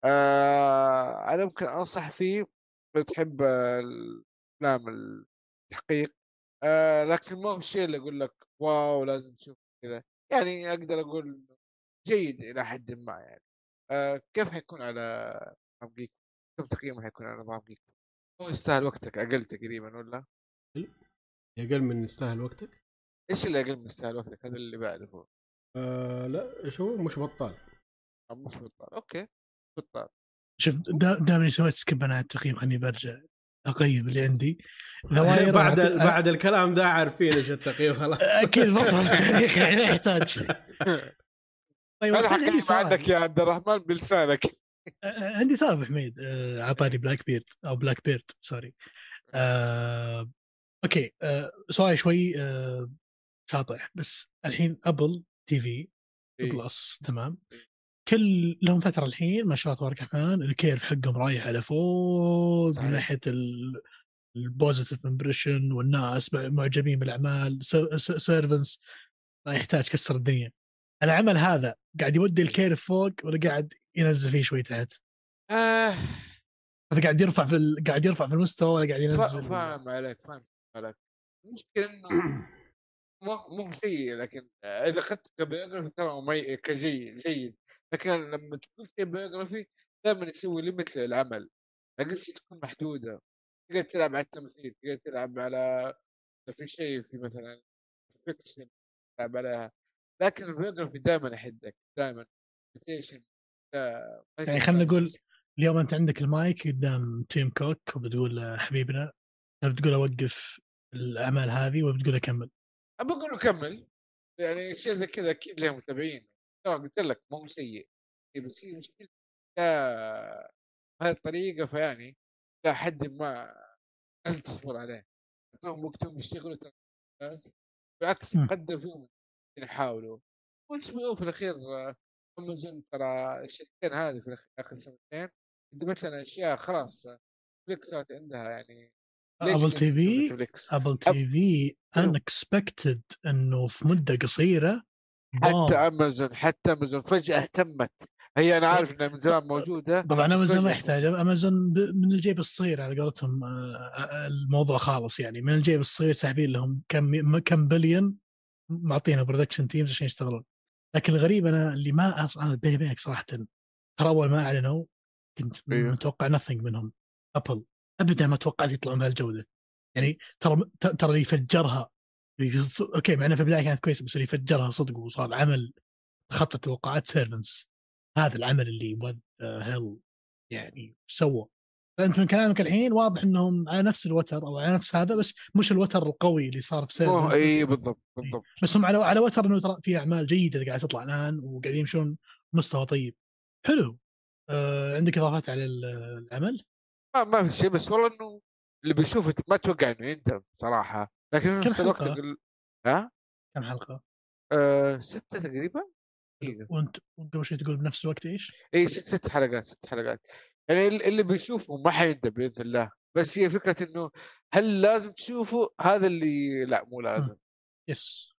آه أنا ممكن أنصح فيه لو تحب الأفلام التحقيق. آه لكن ما هو الشيء اللي أقول لك واو لازم تشوف كذا. يعني أقدر أقول جيد إلى حد ما يعني. آه كيف حيكون على نظام جيك؟ كم تقييمه حيكون على نظام جيك؟ هو يستاهل وقتك أقل تقريبا ولا؟ أقل من يستاهل وقتك؟ إيش اللي أقل من يستاهل وقتك؟ هذا اللي بعرفه آه لا إيش هو مش بطال آه، مش بطال okay بطال شوف دائما سويت skip أنا على التقييم خليني برجع أقيم اللي عندي [LAUGHS] بعد ال... بعد الكلام ده عارفين إيش التقييم خلاص أكيد بصل التاريخ [LAUGHS] [LAUGHS] يعني يحتاج طيب أنا حكيت عندك يا عبد الرحمن بلسانك. [LAUGHS] عندي سؤال أبو حميد. أعطاني Black Bird أو Black Bird sorry آه... okay آه... سؤال شوي آه... شاطح بس الحين Apple TV Plus تمام. كل لهم فترة الحين ما شاء الله تبارك الرحمن ال curve حقهم رايح على فوق من ناحية ال positive impression والناس معجبين بالأعمال Severance ما يحتاج كسر الدنيا. العمل هذا قاعد يودي ال curve فوق ولا قاعد ينزل فيه شوي تحت؟ آه. هذا قاعد يرفع في ال... قاعد يرفع في المستوى ولا قاعد ينزل؟ فاهم عليك فاهم عليك. المشكلة إنه [COUGHS] مو مو سيء لكن إذا أخذت ك biography ترى كجيد جيد. لكن لما تكون في biography دائما يسوي limit للعمل. القصة تكون محدودة. تقدر تلعب على التمثيل تقدر تلعب على في شيء في مثلا fiction تلعب عليها لكن ال biography دائما يحدك دائما يعني خلينا نقول اليوم أنت عندك المايك قدام تيم كوك وبتقول حبيبنا بتقول أوقف الأعمال هذه وبتقول أكمل؟ بقول له كمل يعني شيء زي كذا أكيد له متابعين. قلت لك مو سيء. بس هي مشكلة بهذه الطريقة فيعني إلى حد ما لازم تصبر عليه. يعطوهم وقتهم يشتغلوا بالعكس مقدر فيهم. يحاولوا. بي أو في الأخير امازون ترى الشركتين هذه في آخر سنتين قدمت لنا أشياء خلاص فليكس عندها يعني ابل تي في ابل تي في انكسبكتد إنه في مدة قصيرة حتى امازون حتى امازون فجأة اهتمت. هي أنا عارف إنها من زمان موجودة طبعا امازون ما يحتاج امازون من الجيب الصغير على قولتهم آه، آه، الموضوع خالص يعني من الجيب الصغير ساحبين لهم كم كم بليون معطينا production teams عشان يشتغلون. لكن الغريب أنا اللي ما أصلا بيني وبينك صراحة ترى أول ما أعلنوا كنت أيوه. متوقع nothing منهم. ابل ابدا ما توقعت يطلعون بهالجوده يعني ترى ترى اللي فجرها okay مع إنه في البداية كانت كويسة بس اللي فجرها صدق وصار عمل خط توقعات severance هذا العمل اللي what hell يعني سوى فانت من كلامك الحين واضح إنهم على نفس الوتر أو على نفس هذا بس مش الوتر القوي اللي صار في severance اي بالضبط بالضبط بس هم على على وتر إنه ترى في أعمال جيدة قاعدة تطلع الآن وقاعدين يمشون مستوى طيب حلو آه عندك إضافات على ال- العمل؟ ما, ما في شيء بس والله إنه اللي بيشوفه ما أتوقع إنه يندم صراحة لكن في كم نفس الوقت. ها كم حلقة؟ آه ستة تقريبا. وأنت وأنت قبل شوي تقول بنفس الوقت إيش؟ اي ست ست حلقات ست حلقات يعني ال- اللي بيشوفه ما حيندم بإذن الله. بس هي فكرة إنه هل لازم تشوفه؟ هذا اللي لا مو لازم. يس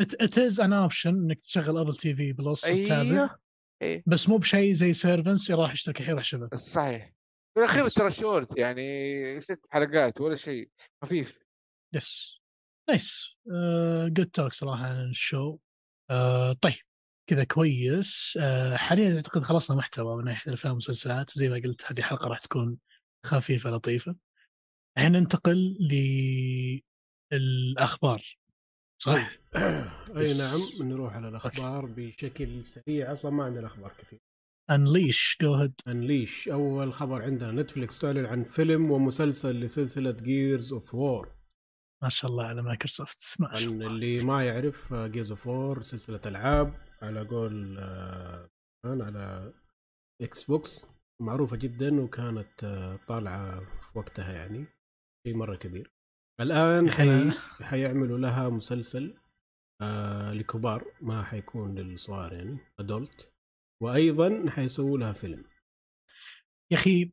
ات از ان اوبشن إنك تشغل Apple TV Plus وتتابع أيوه. بس مو بشيء زي Severance راح يشترك الحين راح شبك صحيح. في الأخير بس. ترى شورت يعني ست حلقات ولا شيء. خفيف. yes nice good talk صراحة عن ال show. آه طيب. كذا كويس. آه حاليا أعتقد خلصنا محتوى من ناحية الأفلام والمسلسلات. زي ما قلت هذه حلقة راح تكون خفيفة لطيفة. الحين ننتقل للأخبار. صح؟ أي. نعم. نروح على الأخبار بشكل سريع. أصلا ما عندنا أخبار كثير. انليش جو هيد انليش أول خبر عندنا. Netflix تعلن عن فيلم ومسلسل لسلسلة Gears of War ما شاء الله على مايكروسوفت. ما شاء الله. اللي ما يعرف Gears of War سلسلة ألعاب. على قول آه، على Xbox معروفة جدا وكانت آه، طالعة في وقتها يعني شيء مرة كبير. الآن حي... حيعملوا لها مسلسل آه لكبار ما حيكون للصغار يعني adult وأيضا حيسووا لها فيلم. يا أخي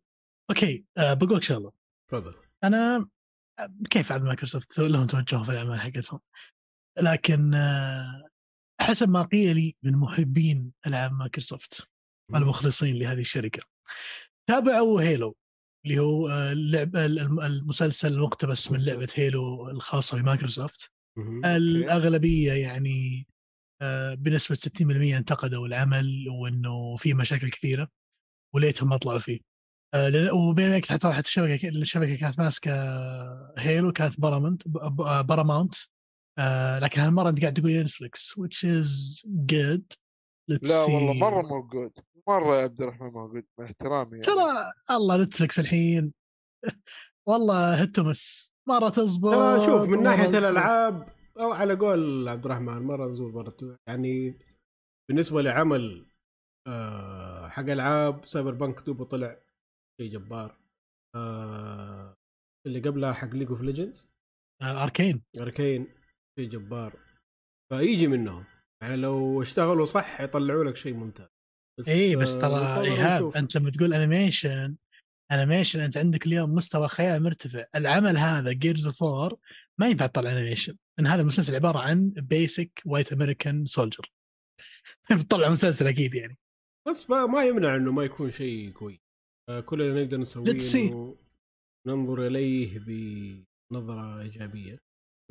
okay آه بقول لك شغلة. تفضل. أنا كيف عاد مايكروسوفت؟ لهم توجهوا في الأعمال حقتهم. لكن آه، حسب ما قيل لي من محبين العاب مايكروسوفت المخلصين لهذه الشركة. تابعوا Halo اللي هو آه، اللعب الم- المسلسل المقتبس من لعبة Halo الخاصة بمايكروسوفت. الأغلبية يعني آه، بنسبة 60% انتقدوا العمل وإنه في مشاكل كثيرة وليتهم ما طلعوا فيه. آه، وبين حتى حتى الشبكة الشبكة كانت ماسكة Halo كانت Paramount Paramount آه، لكن هالمرة أنت قاعد تقول Netflix which is good. Let's لا والله see. مرة موجود مرة يا عبد الرحمن موجود مع احترامي يعني. ترى الله Netflix الحين. [LAUGHS] والله هتمس مرة تزبط ترى شوف من ناحية تزبط. الألعاب أو على قول عبد الرحمن مرة نزول مرة. يعني بالنسبة لعمل آه حق ألعاب Cyberpunk دوبه طلع شيء جبار. آه اللي قبلها حق League of Legends Arcane Arcane شيء جبار فيجي منهم. يعني لو اشتغلوا صح يطلعوا لك شيء ممتاز. بس اي بس ترى إيهاب. أنت لما تقول animation animation أنت عندك اليوم مستوى خيال مرتفع. العمل هذا Gears of War ما ينفع تطلع animation لأن هذا المسلسل عبارة عن basic white American soldier بتطلع مسلسل أكيد يعني. بس ما, يمنع إنه ما يكون شيء كويس. آه، كل اللي نقدر نسويه. إنه ننظر إليه بنظرة إيجابية.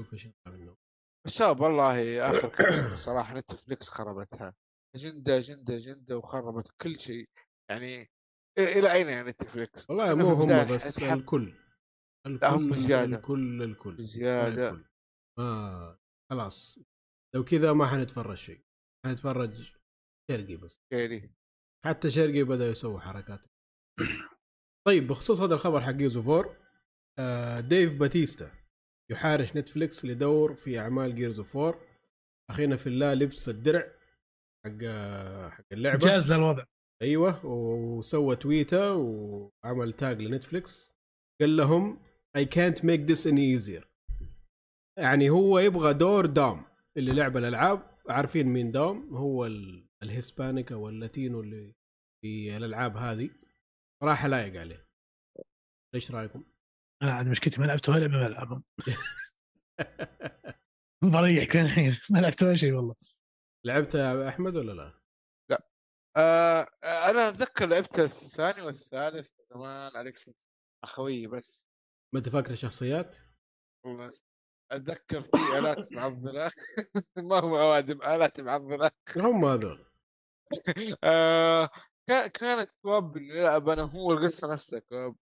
نشوف إيش يطلع منه. شباب والله آخر [COUGHS] صراحة نتفلكس خربتها. أجندة أجندة أجندة وخربت كل شيء. يعني إلى أين يعني نتفلكس؟ والله مو هم بس نتحب- الكل. لا، هم الكل زيادة. الكل الكل. ما زيادة. الكل. ما خلاص. لو كذا ما حنتفرج شيء. حنتفرج شرقي بس. كيري حتى شرقي بدا يسوي حركات. [COUGHS] طيب بخصوص هذا الخبر حق Gears of War آه ديف باتيستا. يحارش Netflix لدور في أعمال Gears of War أخينا في الله لبس الدرع حق حق اللعبة. جاز الوضع. أيوه وسوى تويته وعمل تاج ل Netflix قال لهم I can't make this any easier. يعني هو يبغى دور دام اللي لعب الألعاب عارفين مين دام هو ال- ال Hispanic أو ال Latino اللي في الألعاب هذه. راح لايق عليه. إيش رأيكم؟ أنا عاد مشكلتي ما لعبت ولا لعبه [LAUGHS] ما العبهم بريحك الحين ما لعبت ولا شيء والله. لعبت يا أحمد ولا لا؟ آه أنا أتذكر لعبت الثاني والثالث زمان على Xbox أخوي بس. ما أنت فاكر الشخصيات؟ والله أتذكر في آلات معضلة. [LAUGHS] ما هو اوادم آلات معضلة. هم هذول. [LAUGHS] آه كا- كانت co-op انه يلعب أنا هو القصة نفسها co-op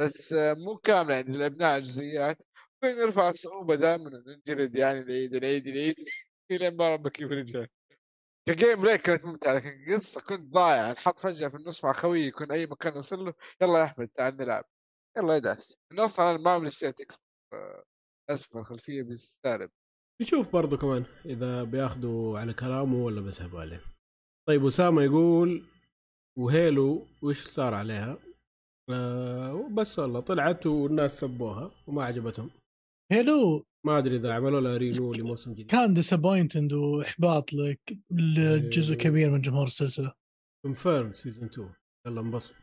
بس آه مو كامله يعني لعبناها جزئيات نرفع الصعوبة دائما ننجلد يعني نعيد نعيد نعيد الين ما ربك يفرجها ك gameplay كانت ممتعة لكن قصة كنت ضايع. انحط فجأة في النص مع خويي يكون أي مكان نوصل له يلا يا أحمد تعال نلعب. يلا يدعس أنا أصلا أنا ما Xbox اسف الخلفيه بالسالب. نشوف برضو كمان إذا بياخذوا على كلامه ولا بيسحبوا عليه. طيب اسامه يقول و Halo وش صار عليها؟ آه بس والله طلعت والناس سبوها وما عجبتهم. Halo ما أدري إذا عملوا لها renew لموسم جديد. كان disappointed وإحباط لك لجزء إيه. كبير من جمهور السلسلة. confirmed season 2 يلا انبسط.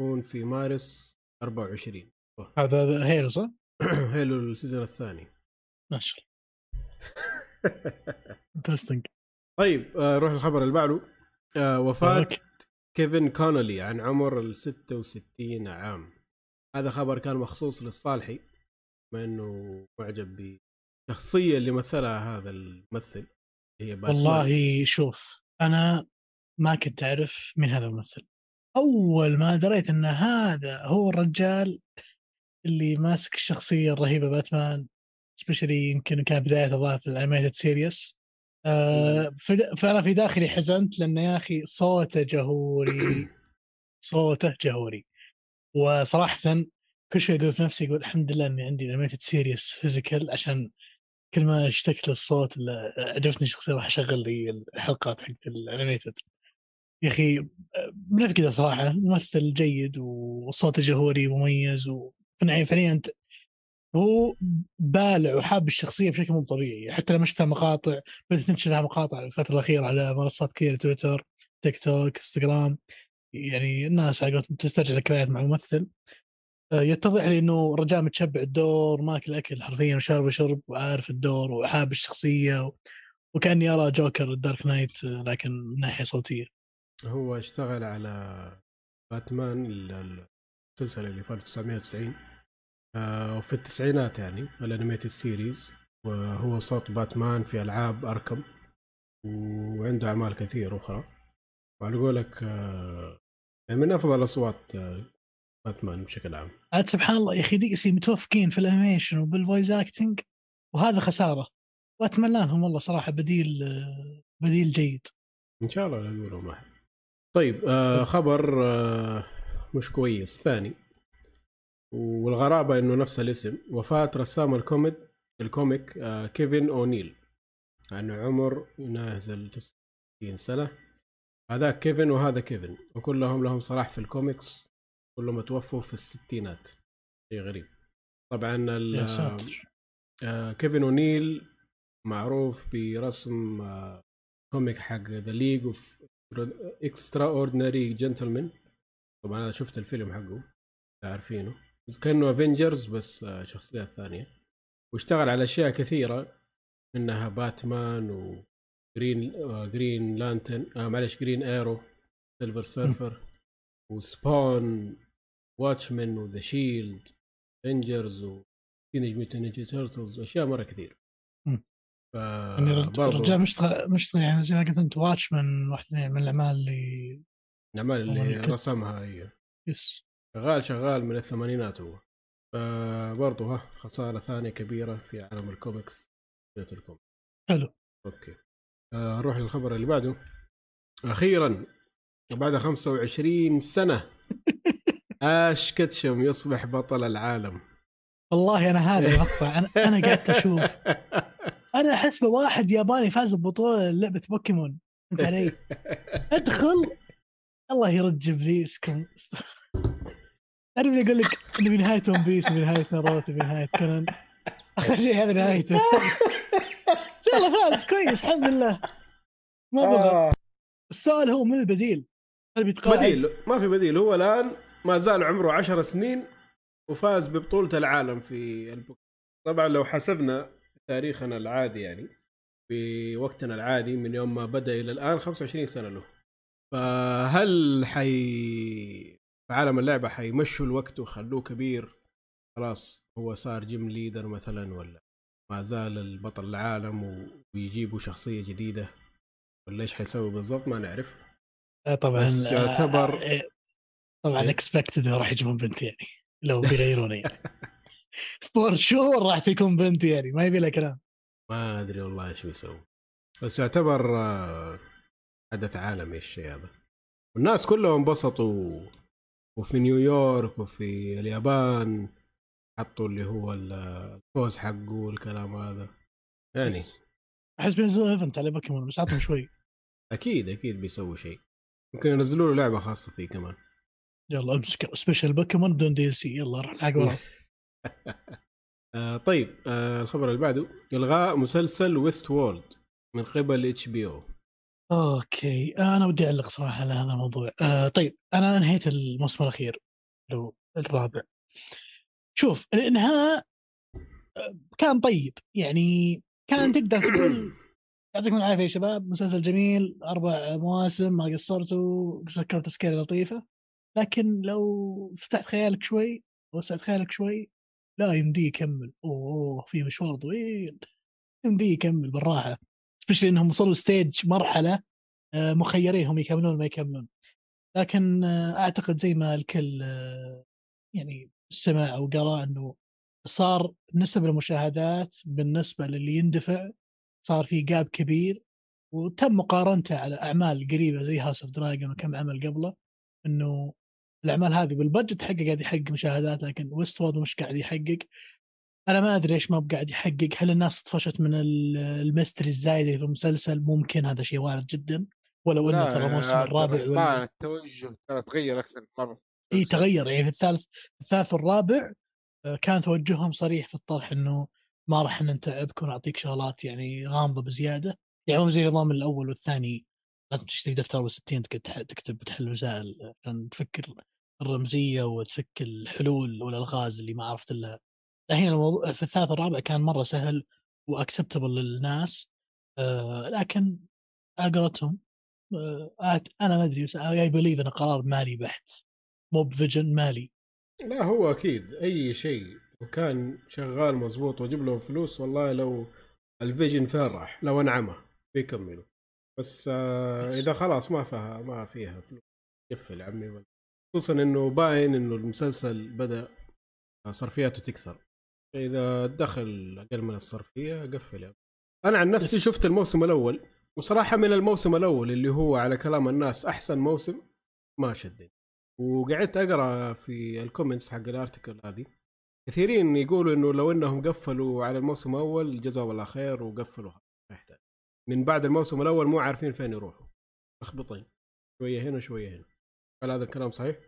يكون في مارس 24 هذا هذا Halo صح؟ [COUGHS] Halo ال season الثاني. ما شاء الله. interesting [LAUGHS] طيب آه، نروح الخبر اللي بعده. آه، وفاة كيفن كونروي عن عمر ال 66 عام. هذا خبر كان مخصوص للصالحي بما إنه معجب بالشخصيه اللي مثلها هذا الممثل هي باتمان. والله شوف أنا ما كنت أعرف من هذا الممثل. أول ما دريت إن هذا هو الرجال اللي ماسك الشخصية الرهيبة باتمان specially يمكن كان بداية الظاهر في ال animated series آه فانا في داخلي حزنت لأنه يا أخي صوته جهوري صوته جهوري. وصراحه كل شوي أقول في نفسي أقول الحمد لله إني عندي animated series physical عشان كل ما اشتقت للصوت اللي عجبتني الشخصيه راح أشغل لي الحلقات حقت الانيميتد يا أخي بنفقده صراحة. ممثل جيد وصوته جهوري مميز وفعليا فعليا انت هو بالع وحاب الشخصية بشكل مو طبيعي حتى لما شفتها مقاطع بدأت تنشر لها مقاطع الفترة الأخيرة على منصات كثيرة تويتر تيك توك إنستغرام يعني الناس على قولتهم تسترجع ذكريات مع الممثل. آه، يتضح لي إنه رجال متشبع الدور ماكل أكل حرفيا وشرب شرب وعارف الدور وحاب الشخصية و... وكأني أرى جوكر ال Dark Knight آه، لكن من ناحية صوتية. هو اشتغل على باتمان ال- السلسله اللي في 1990 آه، وفي التسعينات يعني ال animated series وهو صوت باتمان في ألعاب Arkham وعنده أعمال كثير أخرى. وعلى قولك آه، يعني من أفضل أصوات آه، باتمان بشكل عام. عاد سبحان الله يا أخي DC متوفقين في ال animation وبال voice acting وهذا خسارة. واتمنى لهم والله صراحة بديل آه، بديل جيد. إن شاء الله يلاقوا معه طيب آه خبر آه مش كويس. ثاني. والغرابة إنه نفس الاسم. وفاة رسام ال comed- ال comic آه كيفن أونيل. عن عمر يناهز ال 69 سنة. هذا كيفن وهذا كيفن. وكلهم لهم صلة في الكوميكس. كلهم توفوا في الستينات. شيء غريب. طبعا ال- يا ساتر. آه، كيفن أونيل معروف برسم آه، comic حق The League of Extraordinary Gentlemen طبعا أنا شفت الفيلم حقه. عارفينه بس كأنه Avengers بس آه، شخصيات ثانية. واشتغل على أشياء كثيرة منها باتمان و Green Green Lantern آه معلش Green Arrow Silver Surfer و Spawn Watchmen و The Shield Avengers و Teenage Turtles واشياء مرة كثير. ف يعني الرجال مشتغل مشتغل يعني زي ما قلت أنت Watchmen واحدة من الأعمال اللي الأعمال اللي رسمها هي yes. شغال شغال من الثمانينات هو. فبرضه ها خسارة ثانية كبيرة في عالم ال comics ال comics. حلو. okay. آه، نروح للخبر اللي بعده. أخيرا بعد 25 سنة [LAUGHS] Ash Ketchum يصبح بطل العالم. والله أنا هذا [LAUGHS] المقطع أنا أنا قعدت أشوف. أنا أحس بواحد ياباني فاز ببطولة لعبة بوكيمون. فهمت علي؟ [LAUGHS] أدخل الله يرد ابليسكم تعرف اللي يقول لك إنه بنهايه One Piece بنهايه ناروتو بنهايه كونان. آخر شيء هذا نهايته. [LAUGHS] يلا فاز كويس الحمد لله. ما بغى السؤال هو من البديل؟ هل بيتقاعد؟ بديل ما في بديل. هو الآن ما زال عمره 10 سنين وفاز ببطولة العالم في البوك طبعا لو حسبنا تاريخنا العادي يعني في وقتنا العادي من يوم ما بدأ إلى الآن 25 سنة له. فهل حي عالم اللعبة حيمشوا الوقت ويخلوه كبير. خلاص هو صار gym leader مثلا ولا ما زال البطل العالم ويجيبوا شخصية جديدة. ولا إيش حيسوي بالضبط؟ ما نعرف. آه، طبعا بس يعتبر- آه، آه، طبعا إيه؟ expected راح يجيبون بنت يعني. لو [LAUGHS] بيغيرونه يعني. for sure راح تكون بنت يعني. ما يبي لها كلام. ما أدري والله إيش بيسوي بس يعتبر آه، حدث عالمي الشيء هذا. والناس كلهم انبسطوا وفي نيويورك وفي اليابان حطوا اللي هو الفوز حقه والكلام هذا. يعني أحس بينزلوا event على بوكيمون بس عطهم شوي. [LAUGHS] أكيد أكيد بيسوي شيء. يمكن ينزلوا له لعبة خاصة فيه كمان. يلا امسك special بوكيمون بدون دي سي يلا روح الحق وراه [LAUGHS] آه طيب آه الخبر اللي بعده. إلغاء مسلسل ويست وورلد من قبل اتش بي أو okay. أنا ودي أعلق صراحة على هذا الموضوع. آه طيب أنا انهيت الموسم الأخير لو الرابع. شوف الانهاء آه، كان طيب. يعني كان تقدر تقول [CLEARS THROAT] يعطيكم العافية يا شباب. مسلسل جميل أربع مواسم ما قصرتوا سكرت تسكيره لطيفة. لكن لو فتحت خيالك شوي وسعت خيالك شوي لا يمديه يكمل. أوه في مشوار طويل. يمديه يكمل بالراحة. especially إنهم وصلوا stage مرحلة آه، مخيرين هم يكملون ما يكملون. لكن آه، أعتقد زي ما الكل آه، يعني سمع أو قرأ إنه صار نسب المشاهدات بالنسبة للي يندفع صار في gap كبير. وتم مقارنته على أعمال قريبة زي هاوس اوف دراجون وكم عمل قبله إنه الأعمال هذه بال budget حقه قاعد يحقق مشاهدات لكن ويست وورلد مش قاعد يحقق. أنا ما أدري ليش ما بقاعد يحقق. هل الناس طفشت من ال- ال mystery الزايد اللي في المسلسل؟ ممكن هذا شيء وارد جدا. ولو إنه ترى يا الموسم الرابع ولا التوجه ترى تغير أكثر مرة إي تغير. يعني في الثالث الثالث والرابع آه، كان توجههم صريح في الطرح إنه ما راح نتعبك ونعطيك شغلات يعني غامضة بزيادة. يعني مو زي نظام الأول والثاني. لازم تشتري دفتر ابو 60 تقعد تح- تكتب تحل مسائل عشان تفكر الرمزية وتفك الحلول والألغاز اللي ما عرفت إلا الحين الموضوع في الثالث والرابع كان مرة سهل و acceptable للناس آه لكن على قولتهم آه أنا ما أدري I believe انه قرار مالي بحت مو ب vision مالي. لا هو أكيد أي شيء وكان شغال مزبوط وأجيب لهم فلوس والله لو ال vision فين راح؟ لو أنعمه بيكملوا. بس آه. إذا خلاص ما فيها ما فيها فلوس. قفل عمي خصوصا إنه باين إنه المسلسل بدأ صرفياته تكثر. إذا الدخل أقل من الصرفية قفل. أنا عن نفسي بس. شفت الموسم الأول وصراحة من الموسم الأول اللي هو على كلام الناس أحسن موسم ما شدني. وقعدت أقرأ في ال comments حق ال article هذه. كثيرين يقولوا إنه لو إنهم قفلوا على الموسم الأول جزاهم الله خير وقفلوا. ما يحتاج. من بعد الموسم الأول مو عارفين فين يروحوا. مخبطين. شوية هنا شوية هنا. هل هذا الكلام صحيح؟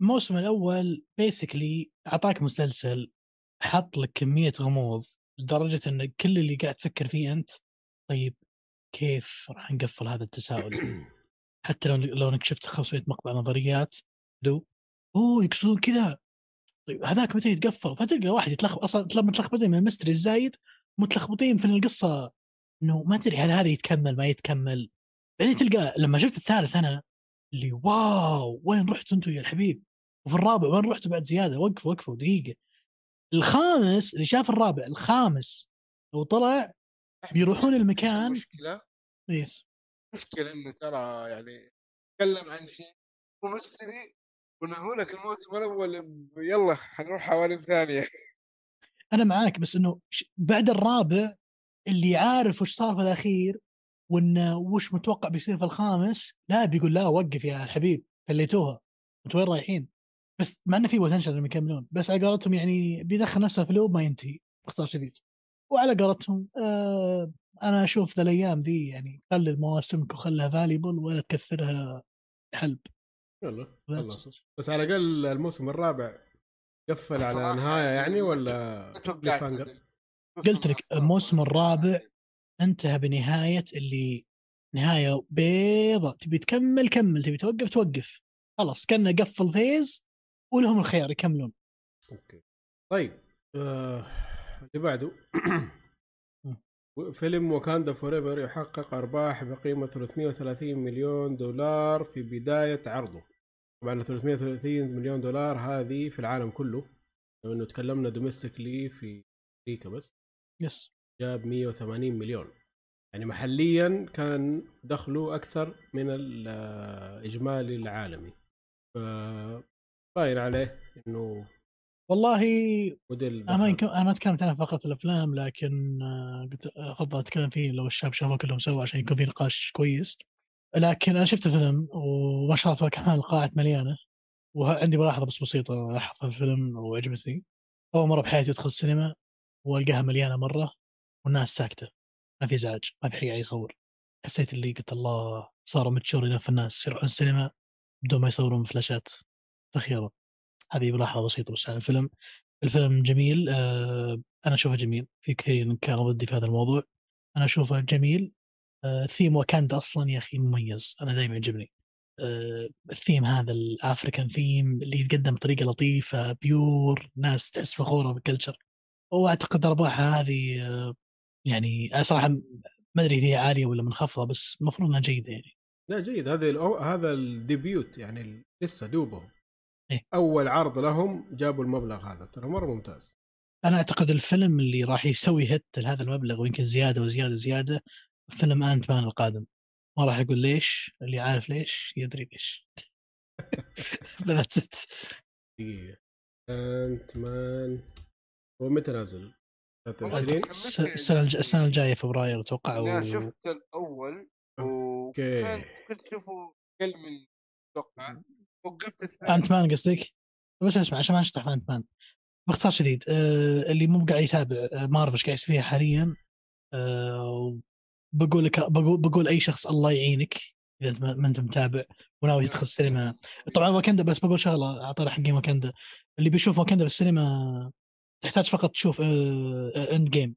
الموسم الأول بيسكلي أعطاك مسلسل حط لك كمية غموض لدرجة إن كل اللي قاعد تفكر فيه أنت طيب كيف راح نقفل هذا التساؤل؟ حتى لو لو إنك شفت 500 مقطع نظريات لو أوه يقصدون كذا. طيب هذاك متى يتقفل؟ فتلقى واحد يتلخبط أصلا متلخبطين من المستري الزايد متلخبطين في القصة. إنه ما أدري هل هذا يتكمل ما يتكمل. بعدين تلقى لما شفت الثالث أنا اللي واو وين رحت أنتم يا الحبيب؟ وفي الرابع وين رحتوا بعد زيادة؟ وقفوا وقفوا دقيقة. الخامس اللي شاف الرابع الخامس لو طلع بيروحون المكان مشكله يس مشكله إنه ترى يعني تكلم عن شيء ممثلي ونهوا لك الموسم الأول يلا حنروح حوالين ثانية. [LAUGHS] أنا معاك بس إنه بعد الرابع اللي عارف وش صار في الأخير وإنه وش متوقع بيصير في الخامس لا بيقول لا وقف يا الحبيب خليتوها أنتوا وين رايحين؟ بس مع إنه في بوتنشل إنهم يكملون. بس على قولتهم يعني بيدخل نفسه في لوب ما ينتهي باختصار شديد. وعلى قولتهم آه أنا أشوف ذا الأيام ذي يعني خلي مواسمك وخلها valuable ولا تكثرها حلب يلا بس على الأقل الموسم الرابع قفل على نهاية يعني يعني ولا قلت لك الموسم الرابع انتهى بنهاية اللي نهاية بيضة. تبي تكمل كمل. تبي توقف توقف. خلاص كأنه قفل phase. ولهم الخيار يكملون. okay. طيب آه... اللي بعده. [COUGHS] فيلم واكاندا فور ايفر يحقق أرباح بقيمة 330 مليون دولار في بداية عرضه. طبعا 330 مليون دولار هذه في العالم كله. لو إنه تكلمنا domestically في أمريكا بس. yes جاب 180 مليون. يعني محليا كان دخله أكثر من الاجمالي العالمي. ف باين عليه إنه والله موديل أنا ما أنا ما تكلمت عنها فقط الأفلام لكن آه، قلت افضل أتكلم فيه لو الشباب شافوه كلهم سوا عشان يكون في نقاش كويس. لكن أنا شفت الفيلم وما شاء الله كمان القاعات مليانة. وعندي ملاحظة بس بسيطة لاحظتها في الفيلم وعجبتني. أول مرة بحياتي أدخل السينما وألقاها مليانة مرة والناس ساكتة. ما في إزعاج ما في حد قاعد يصور حسيت اللي قلت الله صاروا متشورين في الناس يروحون السينما بدون ما يصورون فلاشات. فخيره هذه ملاحظه بسيطه بس عن الفيلم الفيلم جميل آه أنا أشوفه جميل. في كثيرين كانوا ضدي في هذا الموضوع. أنا أشوفه جميل. آه ثيم واكاندا أصلا يا أخي مميز. أنا دائما يعجبني. آه الثيم هذا ال African theme اللي يتقدم بطريقة لطيفة pure ناس تحس فخوره بال culture. وأعتقد أرباحها هذه يعني صراحة ما أدري هي عالية ولا منخفضة بس المفروض إنها جيدة يعني. لا جيد الأو... هذا ال debut يعني لسه دوبهم. إيه. أول عرض لهم جابوا المبلغ هذا ترى مرة ممتاز. أنا أعتقد الفيلم اللي راح يسوي hit لهذا المبلغ ويمكن زيادة وزيادة زياده فيلم انت مان القادم. ما راح أقول ليش اللي عارف ليش يدري ليش. [LAUGHS] that's it دقيقة. انت مان هو متى نازل؟ 23 حمسني. السنة الج- السنة الجاية فبراير أتوقع و... أنا شفت الأول okay. وكان كنت أشوفه أقل من أتوقع. وقفت انت مان قصدك؟ بس أسمع عشان ما نشطح انت مان باختصار شديد آه اللي مو قاعد يتابع آه مارفل إيش قاعد يصير فيها حاليا آه بقول لك بقول, بقول أي شخص الله يعينك إذا أنت ما أنت متابع وناوي تدخل السينما. طبعا واكندا بس بقول شغلة على طاري حقين واكندا. اللي بيشوف واكندا في السينما تحتاج فقط تشوف اند جيم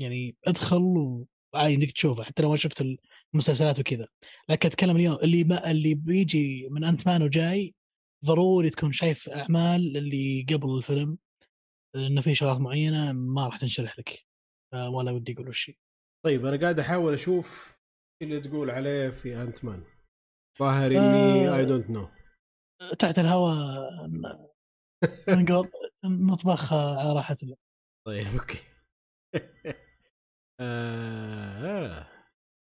يعني ادخل وعادي إنك تشوفه حتى لو ما شفت المسلسلات وكذا. لكن أتكلم اليوم اللي ما اللي بيجي من انت مان وجاي ضروري تكون شايف أعمال اللي قبل الفيلم لأنه في شغلات معينة ما راح تنشرح لك. آه، ولا ودي أقول وش. طيب أنا قاعد أحاول أشوف اللي تقول عليه في انت مان ظاهر إني آه. I don't know تحت الهواء [LAUGHS] نقول نطبخ على راحتنا. طيب okay. [LAUGHS] آه.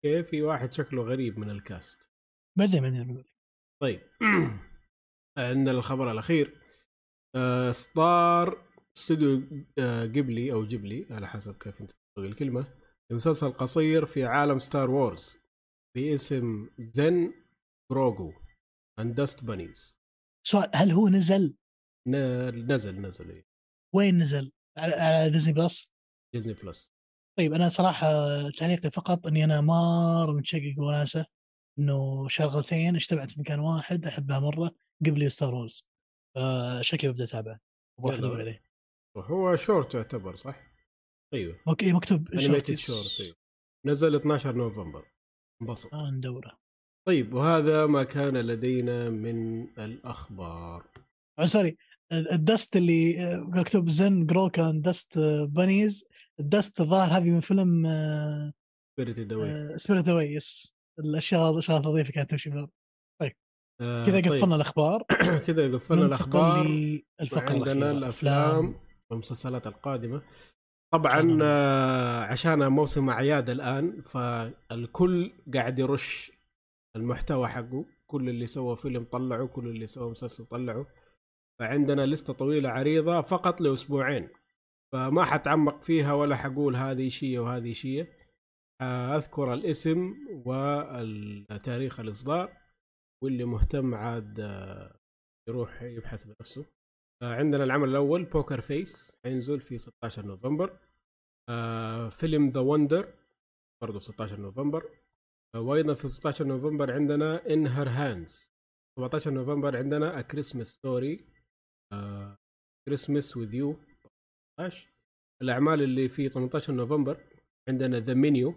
okay في واحد شكله غريب من ال cast بعدين بعدين بقول طيب [CLEARS THROAT] عندنا الخبر الأخير آه، اصدار استوديو آه، جيبلي أو جيبلي على حسب كيف أنت تنطق الكلمة لمسلسل قصير في عالم Star Wars باسم Zen Grogu and Dust Bunnies سؤال هل هو نزل؟ نزل نزل إيه. وين نزل؟ على Disney Plus؟ Disney Plus طيب أنا صراحة تعليقي فقط إني أنا مرة متشقق وناسة إنه شغلتين اجتمعت في مكان واحد أحبها مرة قبل Star Wars فشكلي ببدأ اتابعه بروح يلا. ادور عليه. هو شورت يعتبر صح؟ أيوه. okay مكتوب animated short, short. أيوة. نزل 12 نوفمبر. انبسط آه ندورة. طيب وهذا ما كان لدينا من الأخبار. آه sorry ال dust اللي آه، مكتوب Zen Grogu and Dust Bunnies ال dust الظاهر هذه من فيلم Spirited Away Spirited Away yes الأشياء الأشياء اللطيفه كانت تمشي في الأرض. آه كذا طيب. قفلنا الأخبار. [COUGHS] كذا قفلنا الأخبار. للفقرة وعندنا الأخيرة الأفلام والمسلسلات القادمة. طبعا آه، عشان موسم أعياد الآن فالكل قاعد يرش المحتوى حقه. كل اللي سوى فيلم طلعه كل اللي سوى مسلسل طلعه. فعندنا لستة طويلة عريضة فقط لأسبوعين. فما حتعمق فيها ولا حقول هذه شيء وهذه شيء أذكر الاسم وتاريخ الإصدار واللي مهتم عاد آه، يروح يبحث بنفسه. آه، عندنا العمل الأول Poker Face حينزل في 16 نوفمبر. آه، فيلم The Wonder برضه في 16 نوفمبر. آه، وأيضا في 16 نوفمبر عندنا In Her Hands 17 نوفمبر عندنا A Christmas Story Christmas With You الأعمال اللي في 18 نوفمبر عندنا The Menu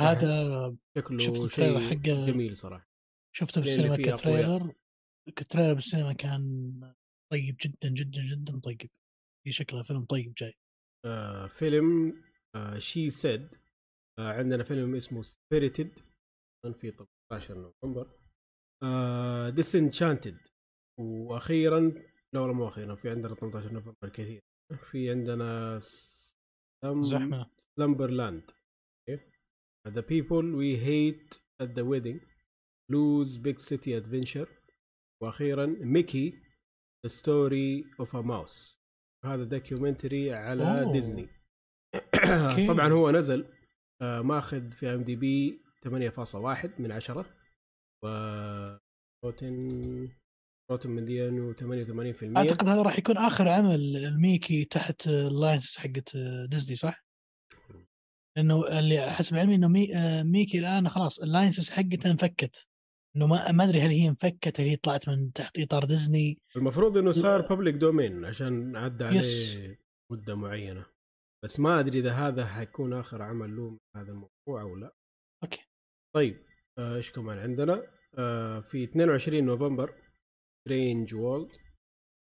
هذا شكله شفت ال trailer حقه. جميل صراحة. شفته بالسينما فيه كتريلر. كتريلر بالسينما كان طيب جدا جدا جدا طيب. في شكله فيلم طيب جاي. آه فيلم She Said آه عندنا فيلم اسمه Spirited في 18 نوفمبر. آه Disenchanted وأخيرا لا والله مو أخيرا في عندنا 18 نوفمبر كثير. في عندنا سلم... زحمة. Slumberland The people we hate at the wedding Blues Big City Adventure. وأخيرا Mickey The Story of a Mouse. هذا documentary على أوه. ديزني. [COUGHS] طبعا هو نزل آه، ماخذ في IMDb 8.1 من 10 و Rotten Rotten مليون و88% أعتقد هذا راح يكون آخر عمل ال Mickey تحت ال license حقت ديزني صح؟ لأنه اللي حسب علمي إنه مي آه، Mickey الآن خلاص ال licenses حقته انفكت. إنه ما ما أدري هل هي انفكت هل هي طلعت من تحت إطار ديزني المفروض إنه صار public domain عشان عدى عليه yes. مدة معينة. بس ما أدري إذا هذا حيكون آخر عمل له هذا الموضوع أو لا. okay. طيب آه، إيش كمان عندنا؟ آه في 22 نوفمبر Strange World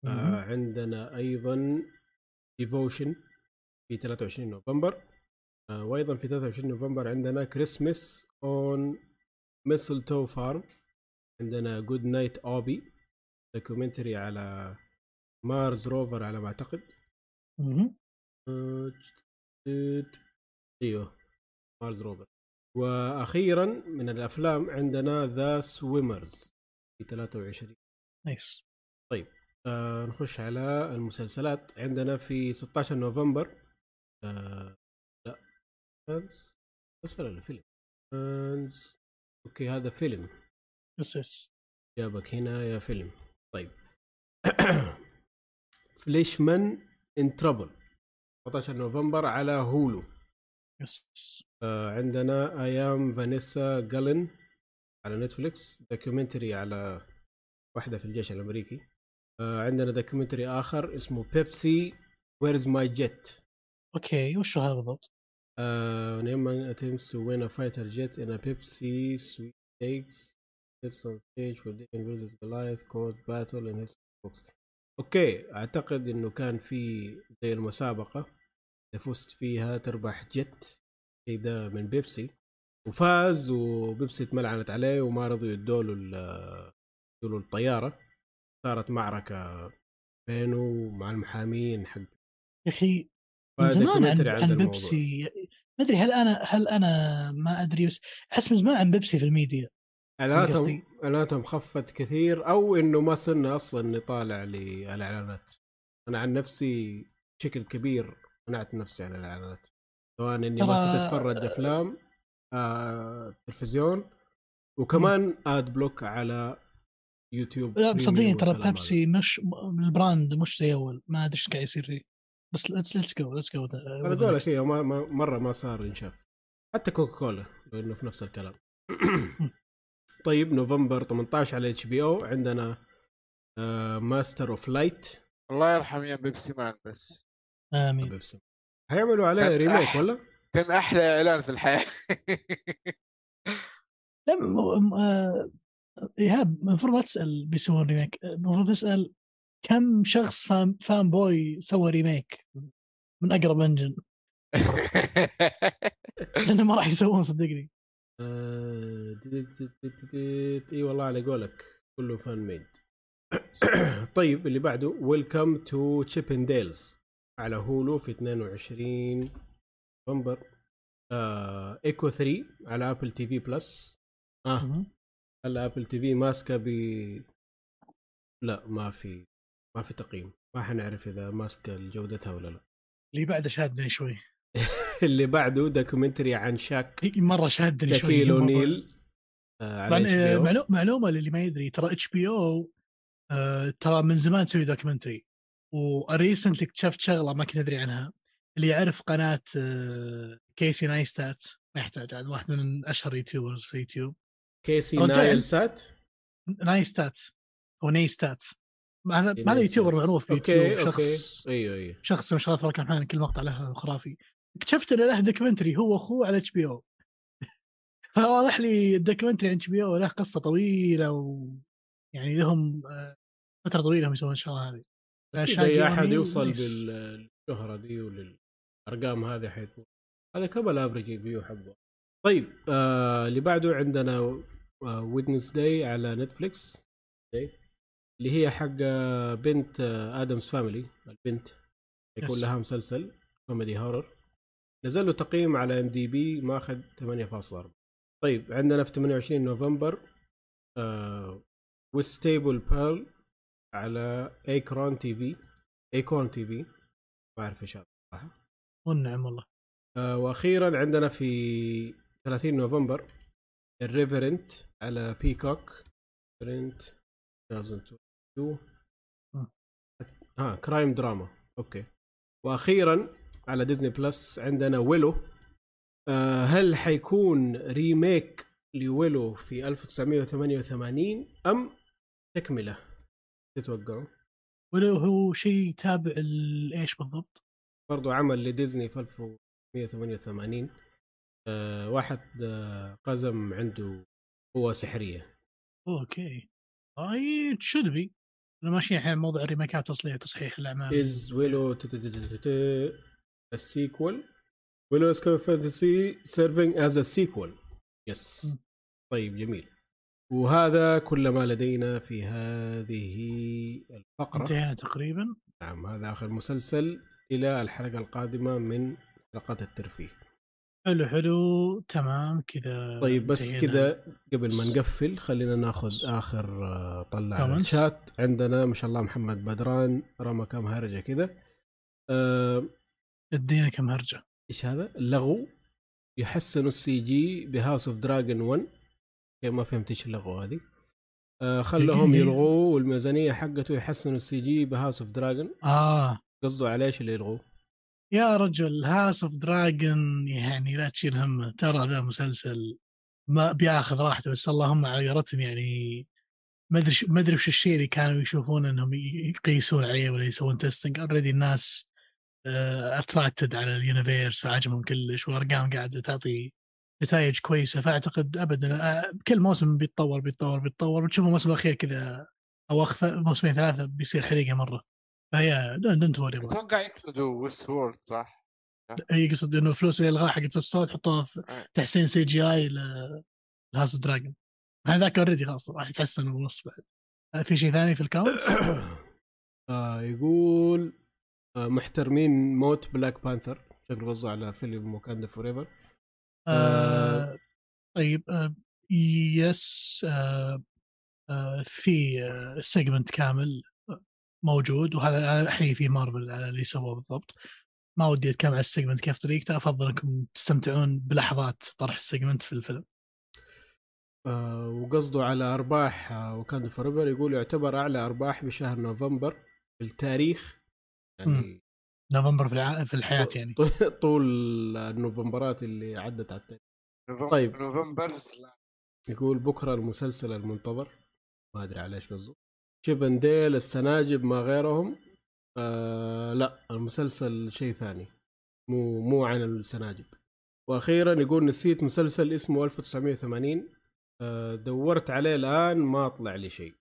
آه. عندنا أيضا Devotion في 23 نوفمبر. آه وأيضا في 23 نوفمبر عندنا Christmas on Mistletoe Farm عندنا Good Night Oppy documentary على Mars rover على ما أعتقد. آه، أيوه Mars rover وأخيرا من الأفلام عندنا The Swimmers في 23 نايس. آه نخش على المسلسلات. عندنا في 16 نوفمبر آه لا فانز مسلسل ولا فيلم؟ فانز أوكي هذا فيلم. يس يس. جابك هنا يا فيلم. طيب. فليشمان ان ترابل 14 نوفمبر على هولو. يس آه عندنا أيام فانيسا جالن على Netflix documentary على واحدة في الجيش الأمريكي آه عندنا documentary آخر اسمه Pepsi Where's My Jet okay وشو هذا بالضبط؟ Uh, A man attempts to win a fighter jet in a Pepsi sweepstakes. Sets the stage for David versus Goliath court battle in history books. okay أعتقد إنه كان في زي المسابقة اذا فزت فيها تربح jet شيء ده من بيبسي وفاز وبيبسي اتملعنت عليه وما رضوا يدوا له ال- يدوا له الطيارة صارت معركة بينه مع المحامين حق يا أخي من زمان عن, عن. بيبسي ما أدري هل أنا هل أنا ما أدري بس أحس من زمان عن بيبسي في الميديا اعلاناتهم قصدي. اعلاناتهم خفت كثير أو إنه ما صرنا أصلا نطالع للإعلانات أنا عن نفسي بشكل كبير منعت نفسي عن الإعلانات سواء إني ما صرت أتفرج أفلام آه تلفزيون وكمان ad block على يوتيوب لا صدقني ترى بيبسي مش ال brand مش زي أول. ما أدري إيش قاعد يصير فيه. بس let's let's go let's go ما ما مرة ما صار ينشاف. حتى Coca-Cola لأنه في نفس الكلام. [COUGHS] طيب نوفمبر 18 على HBO عندنا Master of Light الله يرحم يا Pepsi Man بس. آمين. بيبسي. حيعملوا عليه remake ولا؟ كان أحلى إعلان في الحياة. [LAUGHS] لا آه، إيهاب المفروض ما تسأل بيسوون remake المفروض تسأل كم شخص fan, fan boy سوى remake من أقرب engine [LAUGHS] لأنه ما راح يسوون صدقني آه،. إي والله على قولك كله fan made [CLEARS THROAT] طيب اللي بعده Welcome to Chippendales على Hulu في 22 نوفمبر آه Echo 3 على Apple TV Plus آه. هلأ Apple TV ماسكة ب لا ما في ما في تقييم. ما حنعرف إذا ماسكة جودتها ولا لا. اللي بعده شادني شوي. [LAUGHS] اللي بعده documentary عن شاك مرة شادني شوي شاكيل. أونيل آه. آه، معلو- معلومة للي ما يدري ترى HBO ترى من زمان تسوي documentary و recently اكتشفت شغلة ما كنت أدري عنها اللي يعرف قناة آه، Casey Neistat ما يحتاج عاد واحد من أشهر YouTubers في يوتيوب كيسي رجال نايل عند- سات. Neistat أو Neistat هذا يوتيوبر. معروف في يوتيوب okay. شخص. أيوه أيوه. شخص ما شاء الله تبارك الرحمن كل مقطع له خرافي. اكتشفت انه له documentary هو واخوه على HBO. [LAUGHS] فواضح لي ال documentary عن HBO له قصة طويلة و يعني لهم آه، فترة طويلة هم يسوون الشغلة هذه. اي أحد يوصل. بالشهره دي وللأرقام هذه حيكون. هذا كم ال average view حقه طيب آه اللي بعده عندنا Wednesday على نتفليكس Day. اللي هي حق آه، بنت Addams Family البنت. يكون. لها مسلسل comedy horror. نزل له تقييم على IMDb ماخذ 8.4 طيب عندنا في 28 نوفمبر آه Whitstable Pearl على Acorn TV Acorn TV ما أعرف إيش هذا صراحة. والنعم والله. آه وأخيرا عندنا في 30 نوفمبر Irreverent على Peacock Irreverent show مم. آه crime drama okay. وأخيرا على Disney Plus عندنا Willow آه هل حيكون remake ل Willow في 1988 أم تكملة؟ تتوقعوا Willow هو شيء تابع ال- إيش بالضبط؟ برضو عمل لديزني في 1988 آه واحد آه قزم عنده قوة سحرية. Okay. I should be ماشيين الحين موضوع الريميكات تصليح تصحيح الأعمال. Sequel? Willow Sky Fantasy serving as a sequel. Yes. م. طيب جميل. وهذا كل ما لدينا في هذه الفقرة. انتهينا تقريبا. نعم هذا آخر مسلسل إلى الحلقة القادمة من حلقات الترفيه. حلو حلو تمام كذا طيب بس. كذا قبل ما نقفل خلينا ناخذ آخر آه، طلع على. الشات عندنا ما شاء الله محمد بدران رمى كم هرجة كذا آه، ادينا كم هرجة إيش هذا؟ لغو يحسنوا السي جي بهاوس اوف دراجون 1 كيف ما فهمت إيش اللغو هذه آه خلهم إيه. يلغوه والميزانية حقته يحسنوا السي جي بهاوس اوف دراجون آه قصدوا على إيش اللي يلغوه؟ يا رجل House of Dragon يعني لا تشيل همه ترى ذا مسلسل ما بياخذ راحته بس اللهم على قولتهم يعني ما أدري ما أدري وش الشيء اللي كانوا يشوفون إنهم يقيسون عليه ولا يسوون testing already الناس attracted على ال universe وعجبهم كلش وأرقام قاعدة تعطي نتائج كويسة. فأعتقد ابدا آه، كل موسم بيتطور بيتطور بيتطور. وتشوف الموسم الأخير كذا أو موسمين ثلاثة بيصير حريقة مرة. فهي don't worry أتوقع يقصدوا Westworld صح؟ اي قصد إنه فلوس الغاها حقت الصوت حطوها في آه. تحسين CGI ل House Dragon هذاك already خلاص راح يتحسن ونص بعد آه، في شيء ثاني في ال comment؟ [COUGHS] آه يقول آه محترمين موت Black Panther شكله قصده على فيلم Wakanda Forever آه طيب آه yes آه آه في آه segment كامل موجود وهذا أنا احيي فيه مارفل على اللي سووه بالضبط. ما ودي أتكلم عن ال segment كيف طريقته أفضل أنكم تستمتعون بلحظات طرح ال segment في الفيلم. آه وقصده على أرباح آه Wakanda Forever يقول يعتبر أعلى أرباح بشهر نوفمبر في التاريخ. يعني نوفمبر في, الع... في الحياة يعني. طول النوفمبرات اللي عدت على التاريخ. نوفمبر طيب. نوفمبرز لا يقول بكرة المسلسل المنتظر. ما أدري على إيش قصده. شيبنديل السناجب ما غيرهم. آه لا المسلسل شيء ثاني. مو مو عن السناجب. وأخيرا يقول نسيت مسلسل اسمه 1980 آه دورت عليه الآن ما طلع لي شيء.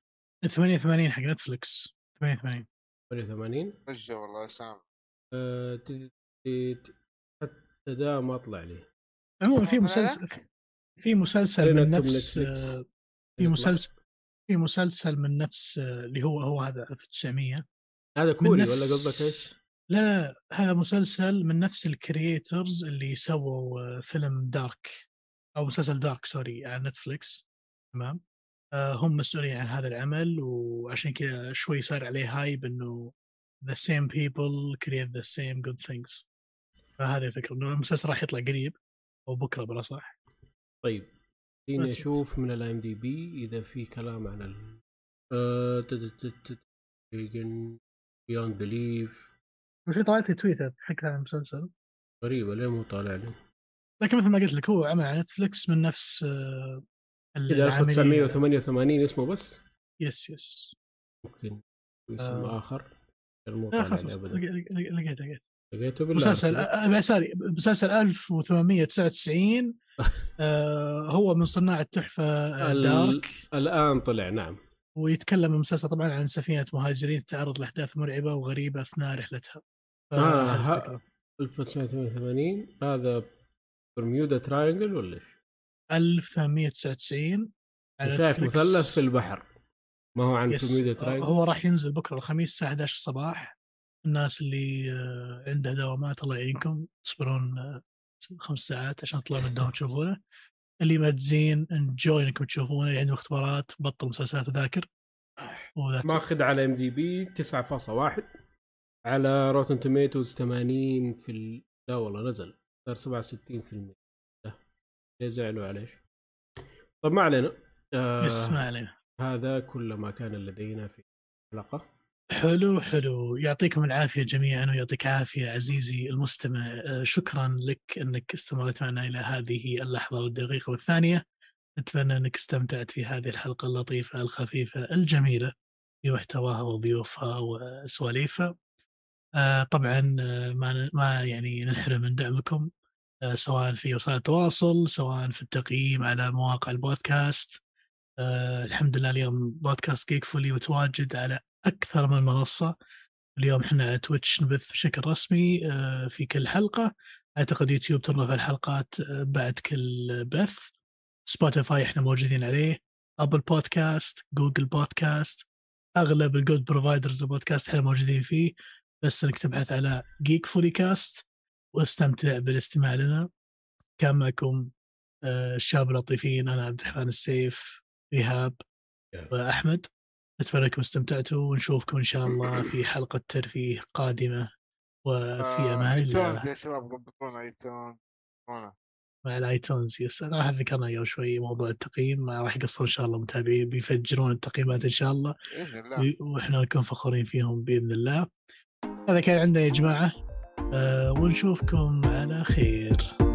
88 حق نتفلكس 88 88 رجع والله سام آه ت- ت- ت- حتى ده ما طلع لي. عموما في مسلسل في مسلسل من نفس. آه، في مسلسل في مسلسل من نفس اللي هو هو هذا 1900 هذا كوري ولا نفس- قصدك إيش؟ لا هذا مسلسل من نفس ال creators اللي سووا آه، فيلم Dark أو مسلسل Dark sorry على نتفليكس. تمام؟ آه، هم مسؤولين عن هذا العمل وعشان كذا شوي صار عليه hype إنه the same people create the same good things. فهذه الفكرة إنه المسلسل راح يطلع قريب أو بكرة بلا صح. طيب. خليني. أشوف من ال IMDb إذا في كلام عن ال آه، Beyond Belief وش طلعت لي تويتر حق هذا المسلسل؟ غريبة ليه مو طالع لي؟ لكن مثل ما قلت لك هو عمل على نتفلكس من نفس آه، العاملين 1988 اسمه بس؟ yes yes ممكن. اسم آه. آخر؟ مو لا طالع خلاص لقيت لقيت. لقيته بالله مسلسل آه، sorry مسلسل 1899 آه، هو من صناع التحفة آه، ال- Dark الآن طلع نعم ويتكلم المسلسل طبعا عن سفينة مهاجرين تتعرض لأحداث مرعبة وغريبة أثناء رحلتها آه، فهذه ها- الفكرة. 1988 هذا Bermuda Triangle ولا إيش؟ 1899 على شايف. مثلث في البحر ما هو عن برميودا تراينجل هو راح ينزل بكرة الخميس الساعة 11 الصباح الناس اللي آه، عنده دوامات الله يعينكم تصبرون آه، خمس ساعات عشان تطلعون من الدوام تشوفونه. اللي مادزين انجوي إنكم تشوفونه اللي عندهم اختبارات بطل مسلسلات وذاكر. it. ماخذ على ام دي بي 9.1 على روتن توميتوز 80 في ال... لا والله نزل صار 67% لا ليه زعلوا عليه طب ما علينا. آه يس ما علينا. هذا كل ما كان لدينا في الحلقة. حلو حلو. يعطيكم العافية جميعا ويعطيك عافية عزيزي المستمع. آه، شكرا لك أنك استمرت معنا إلى هذه اللحظة والدقيقة والثانية. أتمنى أنك استمتعت في هذه الحلقة اللطيفة الخفيفة الجميلة بمحتواها وضيوفها وسواليفها. آه، طبعا آه، ما ما يعني ننحرم من دعمكم سواء في وسائل التواصل سواء في التقييم على مواقع البودكاست. الحمد لله اليوم بودكاست جيك فولي متواجد على أكثر من منصة. اليوم إحنا على Twitch نبث بشكل رسمي آه، في كل حلقة. أعتقد يوتيوب ترفع الحلقات آه، بعد كل بث. Spotify إحنا موجودين عليه. Apple Podcast Google Podcast أغلب ال good providers البودكاست إحنا موجودين فيه. بس انك تبحث على جيك فولي كاست واستمتع بالاستماع لنا. كان معكم آه، الشباب اللطيفين أنا عبد الرحمن السيف إيهاب وأحمد. أتمنى انكم استمتعتوا ونشوفكم إن شاء [LAUGHS] الله في حلقة ترفيه قادمة وفي آه، أمان الله. يا شباب ضبطونا iTunes. مع ال iTunes yes أنا راح ذكرنا قبل شوي موضوع التقييم ما راح يقصر إن شاء الله متابعين بيفجرون التقييمات إن شاء الله. بإذن الله. وإحنا نكون فخورين فيهم بإذن الله. هذا كان عندنا يا جماعة. أه ونشوفكم على خير.